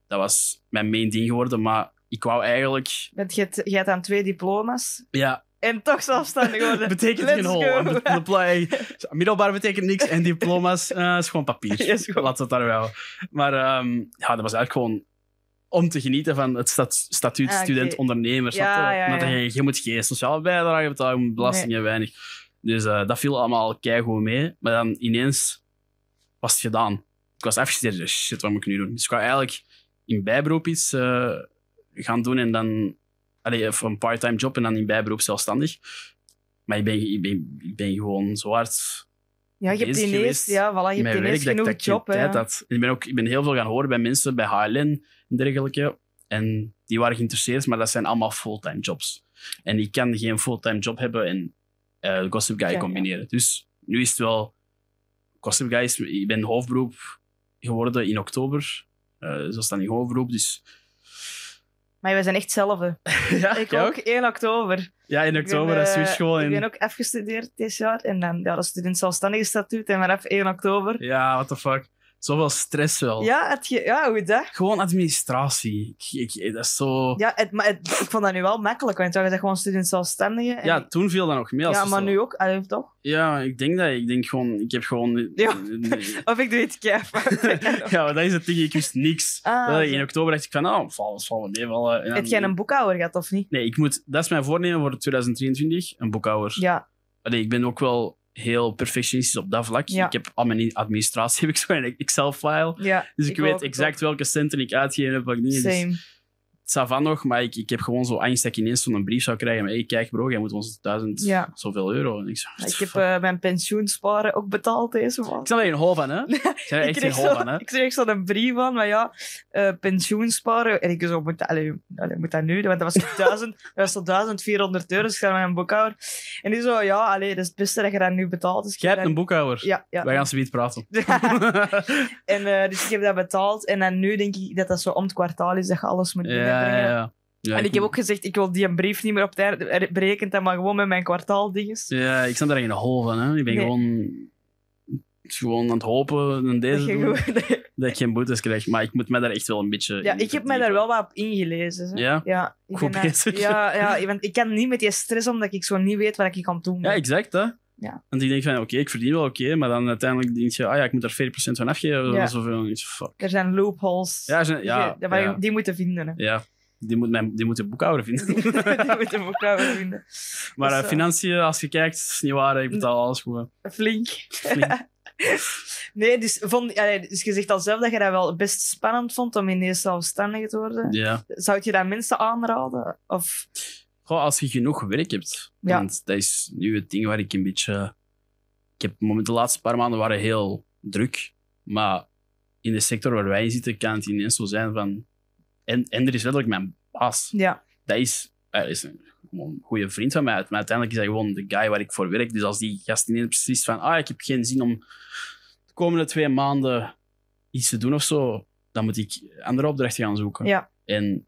dat was mijn main ding geworden, maar ik wou eigenlijk... Je hebt, je hebt dan twee diploma's Ja, en toch zelfstandig worden. betekent Let's geen hol. Een Middelbaar betekent niks en diploma's eh, is gewoon papier. Goed. Laat het daar wel. Maar ehm, ja, dat was eigenlijk gewoon om te genieten van het stat statuut Ah, oké. student-ondernemer. snap Ja, je? ja, Omdat ja. Je, je moet geen sociale bijdrage betalen, belastingen weinig. Dus eh, dat viel allemaal keigoed mee. Maar dan ineens was het gedaan. Ik was afgestudeerd, dus shit, wat moet ik nu doen? Dus ik wou eigenlijk in bijberoep iets eh, gaan doen en dan... Allee, of een part-time job en dan in bijberoep zelfstandig. Maar ik ben, ik ben, ik ben gewoon zo hard Ja, je hebt ineens, ja, voilà, je hebt ineens werk dat, genoeg dat job. ja. En ik ben, ook, ik ben heel veel gaan horen bij mensen bij HLN en dergelijke. En die waren geïnteresseerd, maar dat zijn allemaal fulltime jobs. En ik kan geen fulltime job hebben en eh Gossip Guy Ja, ja. combineren. Dus nu is het wel... Gossip Guy is... Ik ben hoofdberoep geworden in oktober. Eh zo staan in hoofdberoep, dus... Maar we zijn echt hetzelfde. ja, Ik ook, 1 oktober. Ja, in Ik oktober, dat eh, switch gewoon Ik in... ben ook afgestudeerd dit jaar. En dan ja, dat student zelfstandige statuut. En vanaf 1 oktober. Ja, what the fuck. Zoveel stress wel. Ja, het ge- ja hoe dat? Gewoon administratie. Ik, ik, dat is zo... Ja, het, maar het- ik vond dat nu wel makkelijk. Want je bent gewoon student zelfstandige. en Ja, toen viel dat nog mee. als ja maar zo- nu ook. Allee, toch? Ja, ik denk dat. Ik denk gewoon... Ik heb gewoon... Ja. Of ik doe het keihard. ja, maar dat is het ding. Ik wist niks. Ah, Dat ik zo. in oktober dacht ik van, nou, valt val wel meevallen. En dan- Heb jij een boekhouder gehad, of niet? Nee, ik moet... Dat is mijn voornemen voor 2023. Een boekhouder. Ja. Allee, ik ben ook wel heel perfectionistisch op dat vlak. Ja. Ik heb al mijn administratie heb ik zo in een Excel-file. ja Dus ik, weet ook. exact welke centen ik uitgegeven heb. Dus Same. ça van nog, maar ik, ik heb gewoon zo angst dat ik ineens zo'n brief zou krijgen. Maar hey, kijk bro, jij moet ons duizend Ja. zoveel euro. En ik, zo, Ik heb eh, mijn pensioensparen ook betaald deze maand. ik snap er geen hol van, hè? Ik er echt kreeg, hol van, hè? ik kreeg zo'n brief van, maar ja, eh pensioensparen. En ik zo, moet, allee, moet dat nu? Want dat was 1000, dat was tot 1400 euro, dus ik ga naar mijn boekhouder. En die zo, ja, allee, dat is het beste dat je dat nu betaalt. Dus Jij heb hebt een boekhouder. Ja, ja. Wij gaan zoiets praten. en, eh, dus ik heb dat betaald. En dan nu denk ik dat dat zo om het kwartaal is dat je alles moet ja, binnenbrengen. Ja, ja. Ja, en ik heb ook gezegd, ik wil die een brief niet meer op tijd er- berekend, dat maar gewoon met mijn kwartaaldinges. Ja, ik snap er geen hol van, hè? Ik ben Nee. gewoon, gewoon aan het hopen en Dat deze je doen, gewoon- dat ik geen boetes krijg. Maar ik moet mij daar echt wel een beetje Ja, ik heb mij daar wel wat op ingelezen. hè. Ja? Ja, ik Goed daar- bezig. Ja, ja, want ik kan niet met die stress omdat ik zo niet weet wat ik kan doen. Ja, exact, hè? Ja. Want ik denk van, oké, ik verdien wel oké, maar dan uiteindelijk denk je, ah ja, ik moet er 40% van afgeven. Ja. Zoveel. Iets, fuck. Er zijn loopholes. Ja, zijn- ja, die, die, ja. die moeten vinden. Hè. Ja, die moet, mijn, die moet de boekhouder vinden. die moeten elkaar vinden. maar Dus, financiën, als je kijkt, is niet waar. Ik betaal alles gewoon. Flink. Flink. nee, dus, vond, allee, dus je zegt al zelf dat je dat wel best spannend vond om ineens zelfstandig te worden. Ja. Zou je dat mensen aanraden? Of, Goh, als je genoeg werk hebt. Ja. Want dat is nu het ding waar ik een beetje... Ik heb moment, de laatste paar maanden waren heel druk. Maar in de sector waar wij in zitten, kan het ineens zo zijn van... En, en er is letterlijk mijn baas. ja, Dat is, hij is een, goede vriend van mij. Maar uiteindelijk is hij gewoon de guy waar ik voor werk. Dus als die gast ineens beslist van... Ah, ik heb geen zin om de komende twee maanden iets te doen of zo. Dan moet ik andere opdrachten gaan zoeken. ja. En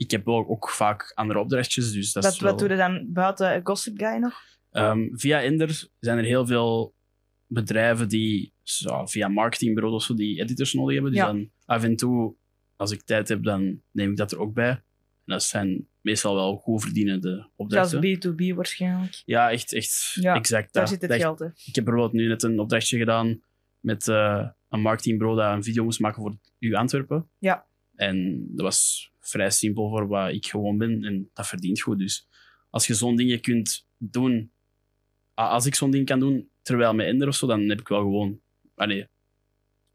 ik heb ook, ook vaak andere opdrachtjes, dus dat Wat, is wel... wat doe je dan buiten Gossip Guy nog? Ehm, via Ender zijn er heel veel bedrijven die zo, via marketingbureaus of zo, die editors nodig hebben. Dus Ja. dan af en toe, als ik tijd heb, dan neem ik dat er ook bij. En dat zijn meestal wel goed verdienende Dat opdrachten. is B2B waarschijnlijk. Ja, echt, echt Ja, exact. Daar dat. zit het Dat- geld, hè. Ik heb bijvoorbeeld nu net een opdrachtje gedaan met eh, een marketingbureau dat een video moest maken voor U Antwerpen. Ja. En dat was vrij simpel voor wat ik gewoon ben. En dat verdient goed. Dus als je zo'n dingen kunt doen... Als ik zo'n ding kan doen, terwijl met Ender of zo, dan heb ik wel gewoon... Allee,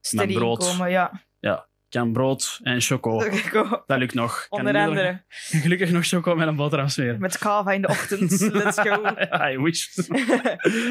Steady brood. ja. ik kan brood en choco. Dat lukt nog. Kan Onder andere. nog- Gelukkig nog choco met een boterham smeren. Met kava in de ochtend. Let's go. I wish.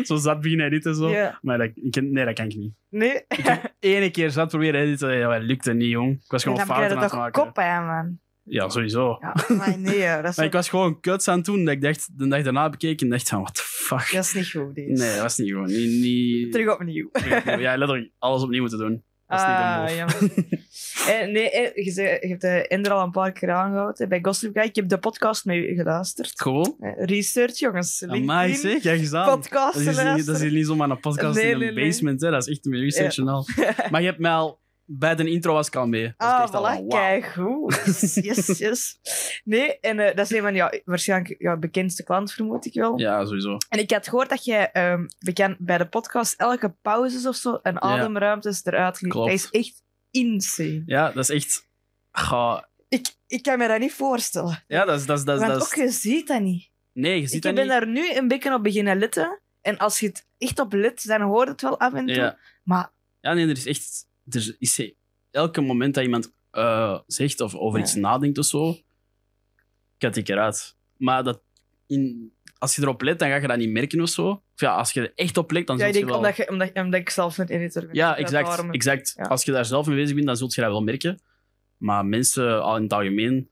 zo zat beginnen editen zo. ja. Maar dat, ik, nee, dat kan ik niet. Nee. Ik heb ene keer zat proberen editen. Ja, dat lukte niet, jong. Ik was gewoon fouten je aan het toch maken. kop aan, man. Ja, sowieso. Ja, maar nee, ja, dat, is Maar ik was gewoon kuts aan het doen. Dat ik dacht, de dag daarna bekeken en dacht van, what the fuck. dat is niet goed, deze. Nee, dat was niet gewoon. Niet, niet... Terug opnieuw. Ja, letterlijk alles opnieuw moeten doen. Dat is niet Ah, een move. jammer. Eh, nee, eh, je, zei- je hebt de Ender al een paar keer aangehouden bij Gossip Guy. Ik heb de podcast met u geluisterd. Gewoon? Eh, research, jongens. Amai, zeg. Aan. podcast Dat is, niet, dat is hier niet zomaar een podcast Nee, in een nee. basement. Hè. Dat is echt een research en al. Maar je hebt mij al... Bij de intro was ik al mee. Dus ik Ah, voilà, kijk goed. Yes, yes. Nee, en eh, dat is een van ja, waarschijnlijk jouw bekendste klant, vermoed ik wel. Ja, sowieso. En ik had gehoord dat jij ehm, bekend bij de podcast elke pauzes of zo en ademruimtes eruit ging. Dat is echt insane. Ja, dat is echt... Ga... Ik, ik kan me dat niet voorstellen. Ja, dat is... Dat is, dat is, Want ook je ziet dat niet. Nee, je ziet ik dat ben niet. daar nu een beetje op beginnen letten. En als je het echt op let, dan hoort het wel af en toe. Ja. Maar Ja, nee, er is echt... Er is elke moment dat iemand eh, zegt of over Ja. iets nadenkt of zo, kat ik eruit. Maar dat in, als je erop let, dan ga je dat niet merken of zo. Of ja, als je er echt op let, dan ja, zul je denk wel... omdat, je, omdat, omdat ik zelf een editor ben. Ja, exact. daarom- exact. Ja. Als je daar zelf mee bezig bent, dan zul je dat wel merken. Maar mensen al in het algemeen...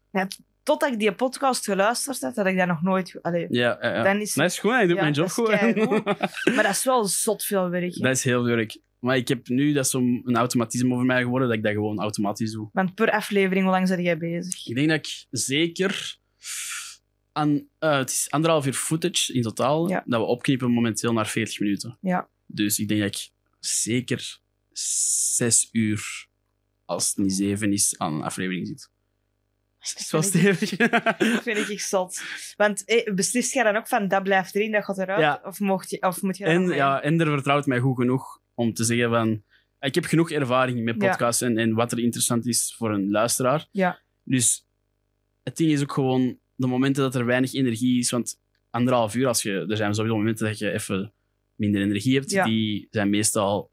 Totdat ik die podcast geluisterd heb, had ik dat nog nooit... Allee, Ja, ja, ja. Dan is- dat is goed, ik doe Ja, mijn job goed. Maar dat is wel zot veel werk. hè. dat is heel werk. Maar ik heb nu, dat is zo'n een automatisme over mij geworden, dat ik dat gewoon automatisch doe. Want per aflevering, hoe lang ben jij bezig? Ik denk dat ik zeker aan, eh, het is anderhalf uur footage in totaal, Ja. dat we opknippen momenteel naar 40 minuten. Ja. Dus ik denk dat ik zeker zes uur, als het niet zeven is, aan een aflevering zit. Dat is wel vind ik- stevig. Dat vind ik zot. Want eh, beslist jij dan ook van dat blijft erin, dat gaat eruit? Ja. Of, mocht je, of moet je dat En, ja, Ender vertrouwt mij goed genoeg om te zeggen van... Ik heb genoeg ervaring met podcasts en, en wat er interessant is voor een luisteraar. Ja. Dus het ding is ook gewoon de momenten dat er weinig energie is. Want anderhalf uur, als je, er zijn sowieso momenten dat je even minder energie hebt. Ja. Die zijn meestal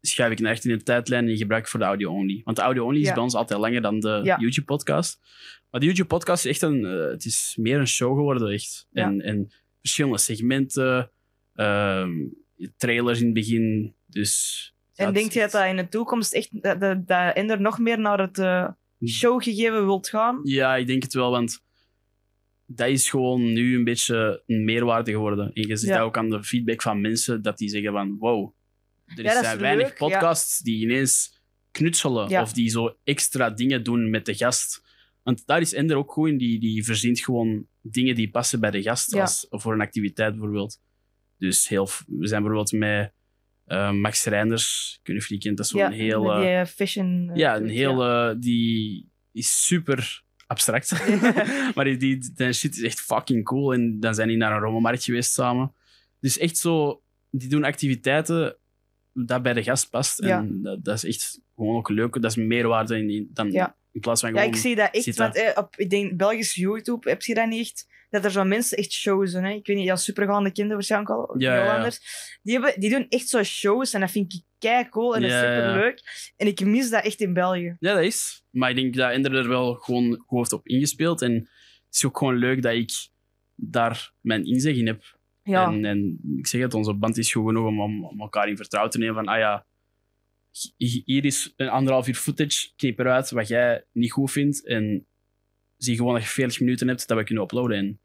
schuif ik naar echt in de tijdlijn en gebruik ik voor de audio-only. Want de audio-only is bij ons altijd langer dan de Ja. YouTube-podcast. Maar de YouTube-podcast is echt een... eh, het is meer een show geworden, echt. Ja. En, en verschillende segmenten, ehm, trailers in het begin, dus... En dat denk is je dat in de toekomst echt dat, dat, dat Ender nog meer naar het eh, showgegeven wilt gaan? Ja, ik denk het wel, want dat is gewoon nu een beetje een meerwaarde geworden. En je ziet Ja. dat ook aan de feedback van mensen, dat die zeggen van, wow, er Ja, zijn weinig leuk, ja. podcasts die ineens knutselen of die zo extra dingen doen met de gast. Want daar is Ender ook goed in, die, die verzint gewoon dingen die passen bij de gast, als, voor een activiteit bijvoorbeeld. Dus heel, we zijn bijvoorbeeld met eh, Max Reinders, ik weet niet of je die kent, dat is zo'n ja, eh, die eh, fashion. eh, ja, een eh, die is super abstract. maar die, die, die shit is echt fucking cool. En dan zijn die naar een rommelmarkt geweest samen. Dus echt zo, die doen activiteiten dat bij de gast past. Ja. En dat, dat is echt gewoon ook leuk. Dat is meerwaarde in, dan Ja. in plaats van Ja, gewoon... ik zie dat echt. Want eh, op, ik denk, Belgisch YouTube heb je dat niet echt. Dat er zo mensen echt shows doen. Hè? Ik weet niet, ja, supergaande kinderen waarschijnlijk al. Ja. Die, hebben, die doen echt zo shows en dat vind ik kei cool en dat is Ja, ja, ja. super leuk. En ik mis dat echt in België. Ja, dat is. Maar ik denk dat Ender er wel gewoon goed heeft op ingespeeld. En het is ook gewoon leuk dat ik daar mijn inzeg in heb. Ja, En, en ik zeg het, onze band is goed genoeg om, om, elkaar in vertrouwen te nemen. Van, ah ja, hi- hier is een anderhalf uur footage, knip eruit wat jij niet goed vindt. En zie gewoon dat je 40 minuten hebt dat we kunnen uploaden. En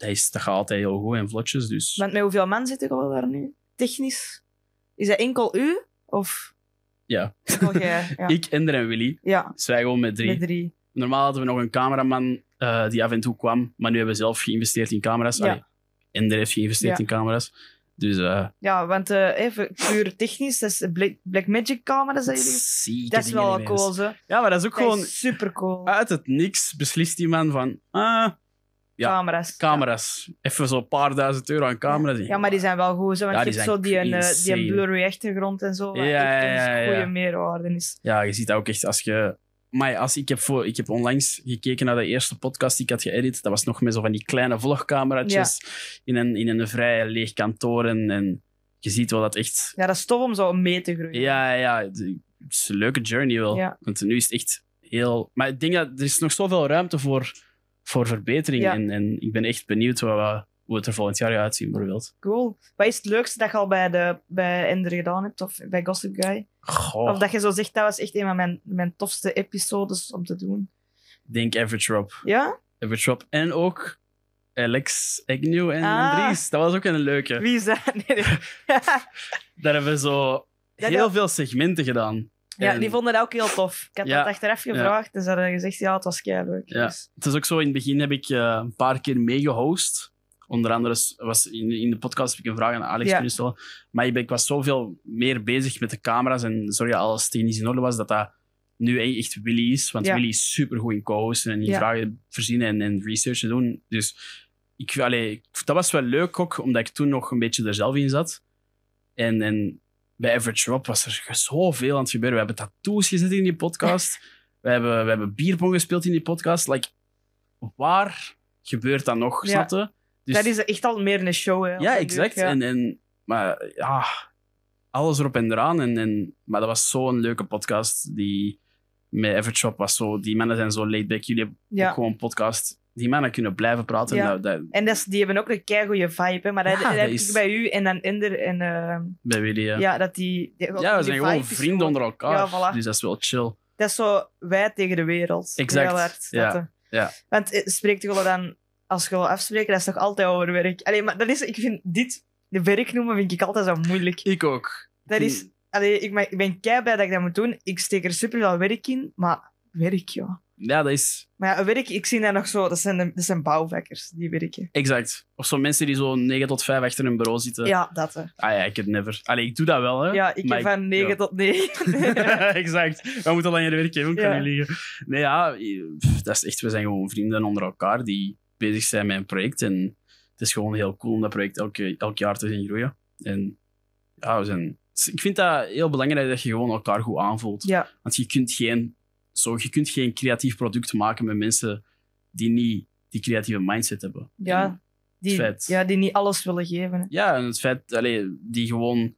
dat, is, dat gaat altijd heel goed en vlotjes. Dus want met hoeveel man zit ik al daar nu? Technisch? Is dat enkel u? Of ja, jij? Ja, ik, Ender en Willy. ja Dus wij gewoon met drie. met drie. Normaal hadden we nog een cameraman eh, die af en toe kwam. Maar nu hebben we zelf geïnvesteerd in camera's. Ja. Allee, Ender heeft geïnvesteerd Ja. in camera's. Dus eh Ja, want eh, even puur technisch, dat is Black, Blackmagic camera's dat jullie... Dat is wel cool. Ja, maar dat is ook Dat gewoon super cool. uit het niks beslist die man van, ah, Camera's. camera's. Even zo'n paar duizend euro aan camera's. Ja, maar die zijn wel goed, zo, want Ja, je hebt zo die, een, eh, die achtergrond en zo. Ja, ja, een ja, goede ja. meerwaarde is. Ja, je ziet dat ook echt als je... Maar als ik, heb voor, ik heb onlangs gekeken naar de eerste podcast die ik had geëdit. Dat was nog met zo van die kleine vlogcameraatjes in, een, in een vrij leeg kantoor. En, en je ziet wel dat echt... Ja, dat is tof om zo mee te groeien. Ja, ja, het is een leuke journey wel. Ja. Want nu is het echt heel... Maar ik denk dat er is nog zoveel ruimte voor, voor verbetering. Ja. En, en ik ben echt benieuwd wat, wat- hoe het er volgend jaar uitzien, bijvoorbeeld. Cool. Wat is het leukste dat je al bij, de, bij Ender gedaan hebt? Of bij Gossip Guy? Goh, Of dat je zo zegt, dat was echt een van mijn, mijn tofste episodes om te doen. ik denk Average Rob. Ja? Average Rob. En ook Alex Agnew en Ah. Dries. Dat was ook een leuke. Wie is dat? Nee, nee. Daar hebben we zo heel veel segmenten gedaan. Ja, En die vonden dat ook heel tof. Ik had Ja. dat achteraf gevraagd en ze hadden gezegd, ja, het was kei leuk. Ja. Dus, Het is ook zo, in het begin heb ik eh, een paar keer meegehost. Onder andere was in, in de podcast heb ik een vraag aan Alex kunnen stellen. Maar ik, ben, ik was zoveel meer bezig met de camera's en dat alles technisch in orde was, dat dat nu e- echt Willy is. Want. Willy is super goed in co-hosten en in vragen verzinnen en, en research doen. Dus ik, allee, dat was wel leuk ook, omdat ik toen nog een beetje er zelf in zat. En, en bij Average Rob was er zoveel aan het gebeuren. We hebben tattoos gezet in die podcast. we, hebben, we hebben bierpong gespeeld in die podcast. Like, waar gebeurt dat nog, Ja. Dus, dat is echt al meer een show. Hè, ja, exact. duur, ja. En, en, maar ja, alles erop en eraan. En, en, maar dat was zo'n leuke podcast. Die, met Rob was zo... Die mannen zijn zo laid back. Jullie hebben Ja. ook gewoon een podcast. Die mannen kunnen blijven praten. Ja. Dat, dat, En dat is, die hebben ook een keigoede vibe, hè. maar dat, Ja, dat dat heb is- ik bij u en dan Ender en... eh, bij Willy, ja. ja. dat die... die- Ja, we zijn gewoon vrienden gewoon- onder elkaar. Voilà. Dus dat is wel chill. Dat is zo wij tegen de wereld. Exact, Heel hard. ja, ja. Want eh, spreekt je dan, als je wil afspreken, dat is toch altijd over werk. Allee, maar dat is, ik vind dit, de werk noemen, vind ik altijd zo moeilijk. Ik ook. Dat Ik is, allee, ik, ben- kei blij dat ik dat moet doen. Ik steek er super veel werk in, maar werk, ja. Ja, dat is Maar ja, werk, ik zie dat nog zo, dat zijn, de, dat zijn bouwvakkers die werken. exact. Of zo mensen die zo 9 tot 5 achter een bureau zitten. Ja, dat. Hè. Ah ja, ik heb never. Allee, ik doe dat wel, hè. Ja, ik Maar heb van 9 ja. tot 9. exact. We moeten langer werken, hoe kan Ja. niet liegen. Nee, ja, pff, dat is echt, we zijn gewoon vrienden onder elkaar die bezig zijn met een project. En het is gewoon heel cool om dat project elk, elk jaar te zien groeien. En ja, we zijn... Ik vind dat heel belangrijk dat je gewoon elkaar goed aanvoelt. ja, Want je kunt geen, zo, je kunt geen creatief product maken met mensen die niet die creatieve mindset hebben. En ja, die, feit. ja, die niet alles willen geven. hè. Ja, en het feit allee, die gewoon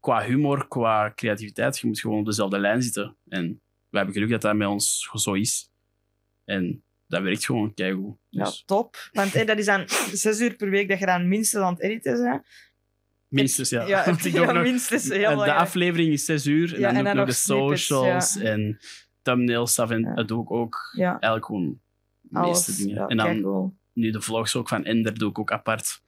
qua humor, qua creativiteit, je moet gewoon op dezelfde lijn zitten. En we hebben geluk dat dat met ons zo is. En dat werkt gewoon keigoed. Ja, Dus top. Want dat is dan zes uur per week dat je dan minstens aan het editen bent. minstens, ja. Ja, ja, minstens. Heel en de aflevering is zes uur. En Ja, dan en dan nog de nog socials ja. en thumbnails stuff. En dat doe ik ook Ja, eigenlijk gewoon de alles. meeste dingen. En dan nu de vlogs ook van Ender doe ik ook apart.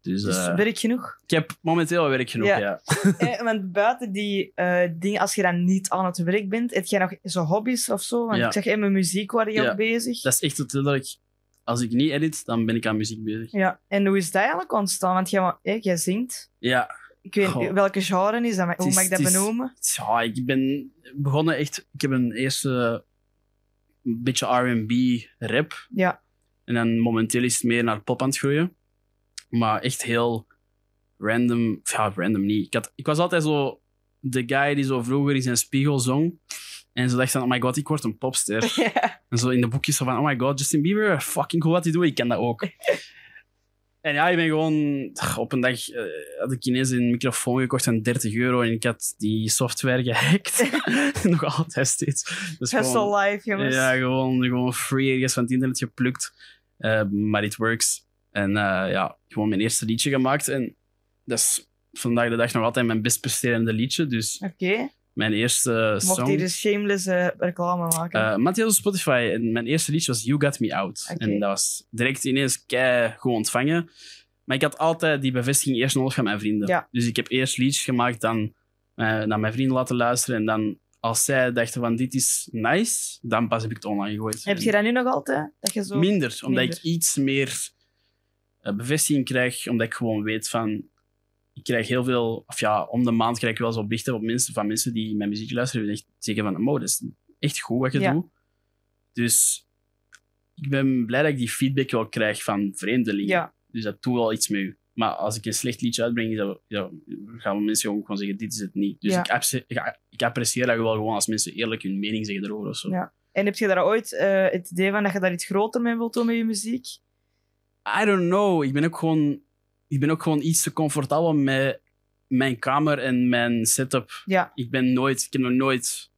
Dus, Dus eh, werk genoeg. ik heb momenteel werk genoeg, Ja. ja. Eh, want buiten die eh, dingen, als je dan niet aan het werk bent, heb jij nog zo hobby's of zo? Want Ja. ik zeg, in mijn muziek waar je Ja. ook bezig. Dat is echt het dat. Als ik niet edit, dan ben ik aan muziek bezig. Ja, en hoe is dat eigenlijk ontstaan? Want jij, eh, jij zingt. Ja, Ik weet Goh. welke genre is dat? Hoe is- mag ik dat is- benoemen? ja, ik ben begonnen echt... Ik heb een eerste een beetje R&B rap. Ja. En dan momenteel is het meer naar pop aan het groeien. Maar echt heel random. Ja, random niet. Ik, had, ik was altijd zo de guy die zo vroeger in zijn spiegel zong. En zo dacht van, oh my god, ik word een popster. En zo in de boekjes van, oh my god, Justin Bieber, fucking cool wat hij doet. Ik ken dat ook. en ja, ik ben gewoon... Op een dag eh, had ik ineens een microfoon gekocht van 30 euro en ik had die software gehackt. Nog altijd steeds. Dus gewoon- life, jongens. ja, gewoon, gewoon free ergens van het internet geplukt. Eh, maar it works. En eh, ja, gewoon mijn eerste liedje gemaakt. En dat is vandaag de dag nog altijd mijn best presterende liedje. Dus Oké. Mijn eerste Mocht song... hier dus shameless eh, reclame maken. Matthias op Spotify. En mijn eerste liedje was You Got Me Out. En dat was direct ineens kei goed ontvangen. Maar ik had altijd die bevestiging eerst nodig van mijn vrienden. Ja. Dus ik heb eerst liedjes gemaakt, dan eh, naar mijn vrienden laten luisteren. En dan, als zij dachten van dit is nice, dan pas heb ik het online gegooid. Heb je dat nu nog altijd? Dat je zo... Minder, omdat Minder. ik iets meer bevestiging krijg, omdat ik gewoon weet van... Ik krijg heel veel... Of ja, om de maand krijg ik wel zo berichten op mensen, van mensen die mijn muziek luisteren en echt zeggen van, oh, dat is echt goed wat je Ja. doet. Dus ik ben blij dat ik die feedback wel krijg van vreemdelingen. Ja, Dus dat doet wel iets met u. Maar als ik een slecht liedje uitbreng, dan ja, gaan mensen gewoon zeggen, dit is het niet. Dus ik, ik, ik apprecieer dat wel gewoon als mensen eerlijk hun mening zeggen erover of zo. Ja. En heb je daar ooit eh, het idee van dat je daar iets groter mee wilt doen met je muziek? I don't know. Ik ben ook gewoon, ik ben ook gewoon iets te comfortabel met mijn kamer en mijn setup. Ja. Ik ben nooit, ik heb nog nooit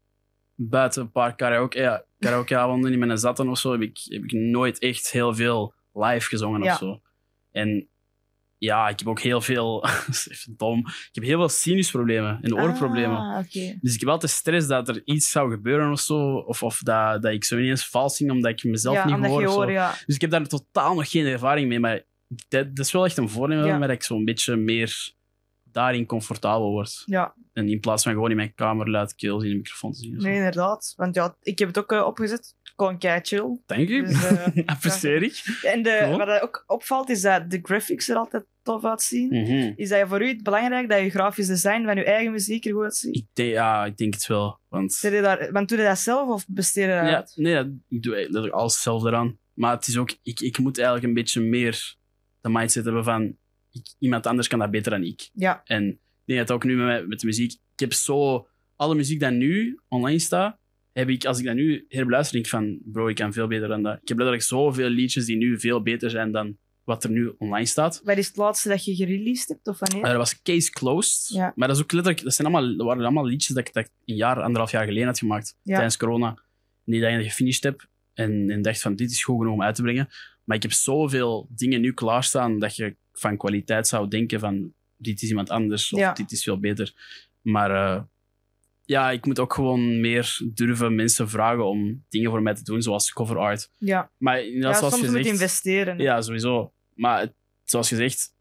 buiten een paar karaoke, ja, karaokeavonden in mijn zatten of zo, heb ik, heb ik nooit echt heel veel live gezongen Ja. of zo. En ja, ik heb ook heel veel, dom, ik heb heel veel sinusproblemen en oorproblemen. Ah, oké. Dus ik heb altijd stress dat er iets zou gebeuren of zo, of, of dat, dat ik zo ineens vals zing omdat ik mezelf Ja, niet hoor. ja. Dus ik heb daar totaal nog geen ervaring mee. Maar dat, dat is wel echt een voornemen Ja. dat ik zo'n beetje meer daarin comfortabel word. Ja, En in plaats van gewoon in mijn kamer luidkeels in de microfoon te zien. nee, inderdaad. Want ja, ik heb het ook eh, opgezet. Gewoon kei chill. Thank you. Dus, eh, Apprecieer ik. En de, Cool. wat er ook opvalt, is dat de graphics er altijd tof uitzien. Mhm. Is dat voor u het belangrijk dat je grafisch design van je eigen muziek er goed uitziet? ik denk, ja, ik denk het wel. Want, Zet je daar, want doe je dat zelf of besteed je dat ja, uit? nee, dat- ik doe letterlijk alles zelf eraan. Maar het is ook, ik, ik moet eigenlijk een beetje meer de mindset hebben van ik- iemand anders kan dat beter dan ik. Ja, En ik denk dat ook nu met, met de muziek. Ik heb zo... Alle muziek dat nu online staat, heb ik, als ik dat nu herbeluister, denk ik van, bro, ik kan veel beter dan dat. Ik heb letterlijk zoveel liedjes die nu veel beter zijn dan wat er nu online staat. wat is het laatste dat je gereleased hebt of wanneer? Eh, dat was Case Closed. Ja. Maar dat, is ook letterlijk, dat, zijn allemaal, dat waren allemaal liedjes dat ik, dat ik een jaar, anderhalf jaar geleden had gemaakt. Ja. Tijdens corona. Die dat ik gefinished heb. En, en dacht van, dit is goed genoeg om uit te brengen. Maar ik heb zoveel dingen nu klaarstaan dat je van kwaliteit zou denken van, dit is iemand anders. Of Ja. dit is veel beter. Maar eh, ja, ik moet ook gewoon meer durven mensen vragen om dingen voor mij te doen, zoals cover art. ja, Maar ja zoals soms je moet je zegt... investeren. Ja, sowieso. Maar het- zoals gezegd,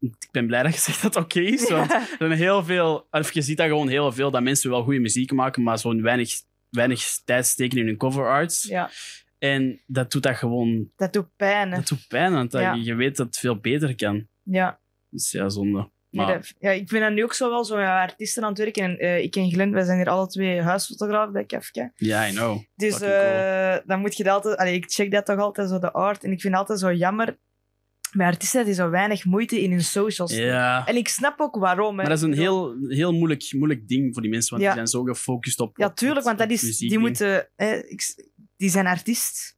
ik ben blij dat je zegt dat het oké is. Want er zijn heel veel, of je ziet dat gewoon heel veel, dat mensen wel goede muziek maken, maar zo'n weinig, weinig tijd steken in hun cover arts. ja, En dat doet dat gewoon, dat doet pijn. hè. dat doet pijn, want dat- Ja. je weet dat het veel beter kan. Ja. Dus ja, zonde. Nee, Maar, dat- ja, ik ben dan nu ook zo wel zo met artiesten aan het werken. En, eh, ik en Glenn, wij zijn hier alle twee huisfotograaf bij Kafka. ja, I know. Dus eh, dan moet je dat altijd... Allee, ik check dat toch altijd, zo de art. En ik vind het altijd zo jammer met artiesten die zo weinig moeite in hun socials. Ja. En ik snap ook waarom. hè. Maar dat is een heel, heel moeilijk, moeilijk ding voor die mensen, want Ja. die zijn zo gefocust op. Ja, tuurlijk, want dat is, die moeten... hè, ik, die zijn artiest.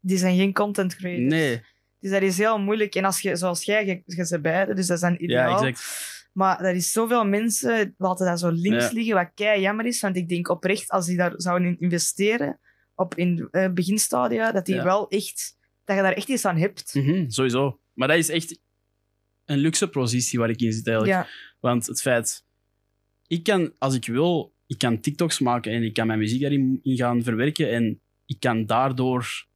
Die zijn geen content creators. Nee, Dus dat is heel moeilijk. En als je, zoals jij, je, je ze beide, dus dat is dan ja, ideaal. exact. Maar er is zoveel mensen laten dat zo links Ja. liggen, wat kei jammer is. Want ik denk oprecht, als die daar zouden in investeren op in eh, beginstadia, dat die Ja. wel echt, dat je daar echt iets aan hebt. Mhm, sowieso. Maar dat is echt een luxe positie waar ik in zit eigenlijk. Ja, Want het feit... Ik kan, als ik wil, ik kan TikToks maken en ik kan mijn muziek daarin in gaan verwerken. En ik kan daardoor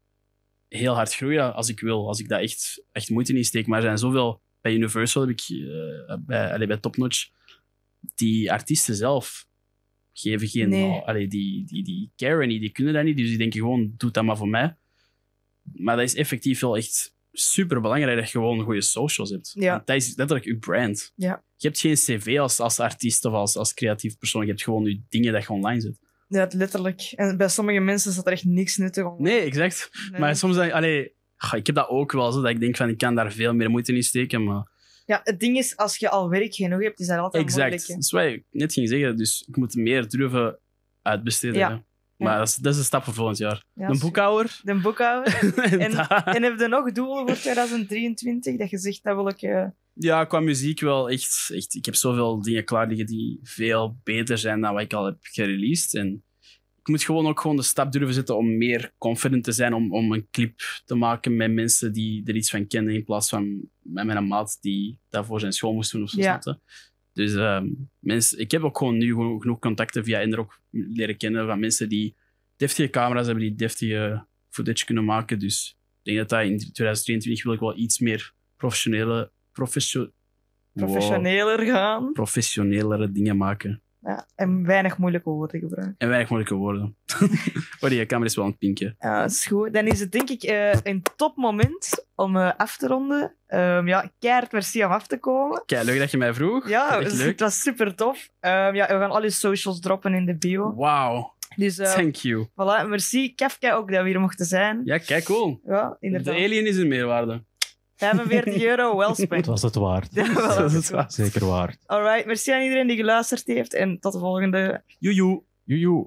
heel hard groeien als ik wil. Als ik daar echt, echt moeite in steek. Maar er zijn zoveel... Bij Universal heb ik... eh, bij, allee, bij Top Notch... Die artiesten zelf geven geen... Nee. Allee, die, die, die caren niet, die kunnen dat niet. Dus die denken gewoon, doe dat maar voor mij. Maar dat is effectief wel echt super belangrijk dat je gewoon goede socials hebt. Ja. Dat is letterlijk je brand. Ja. Je hebt geen cv als, als artiest of als, als creatief persoon. Je hebt gewoon je dingen dat je online zet. Ja, letterlijk. En bij sommige mensen staat er echt niks nuttig om. Nee, exact. Nee. Maar soms denk ik, allee, ga, ik heb dat ook wel zo, dat ik denk van ik kan daar veel meer moeite in steken. Maar Ja, het ding is, als je al werk genoeg hebt, is dat altijd exact. moeilijk. hè. Dat is wat ik net ging zeggen. Dus ik moet meer durven uitbesteden. Ja. Maar dat, is, dat is een stap voor volgend jaar. Ja, een boekhouder. De boekhouder. En en heb je nog doelen voor 2023? Dat je zegt, dat wil ik... eh, Ja, qua muziek wel echt, echt. Ik heb zoveel dingen klaar liggen die veel beter zijn dan wat ik al heb gereleased. En ik moet gewoon ook gewoon de stap durven zetten om meer confident te zijn. Om, om een clip te maken met mensen die er iets van kennen. In plaats van met mijn maat die daarvoor zijn school moest doen of zo. Ja. Dus ehm, mensen, ik heb ook gewoon nu genoeg contacten via Ender ook leren kennen van mensen die deftige camera's hebben, die deftige footage kunnen maken. Dus ik denk dat dat in 2023 wil ik wel iets meer professionele, Wow. professioneler gaan. professionelere dingen maken. Ja, en weinig moeilijke woorden gebruiken. En weinig moeilijke woorden. oh, die camera is wel het pinken. Ja, dat is goed. Dan is het denk ik eh, een topmoment om eh, af te ronden. Ehm, ja, keihard merci om af te komen. Kijk, leuk dat je mij vroeg. Ja, Echt het leuk. was super tof. Ehm, ja, we gaan al je socials droppen in de bio. Wauw, Dus eh, thank you. voilà, merci. Kafka ook dat we hier mochten zijn. Ja, kijk, cool. Ja, De inderdaad. alien is een meerwaarde. 45 euro, well Het spent. was het waard. Ja, wel, Dat is goed. waar. Zeker waard. Alright, merci aan iedereen die geluisterd heeft en tot de volgende. Joejoe. Joejoe.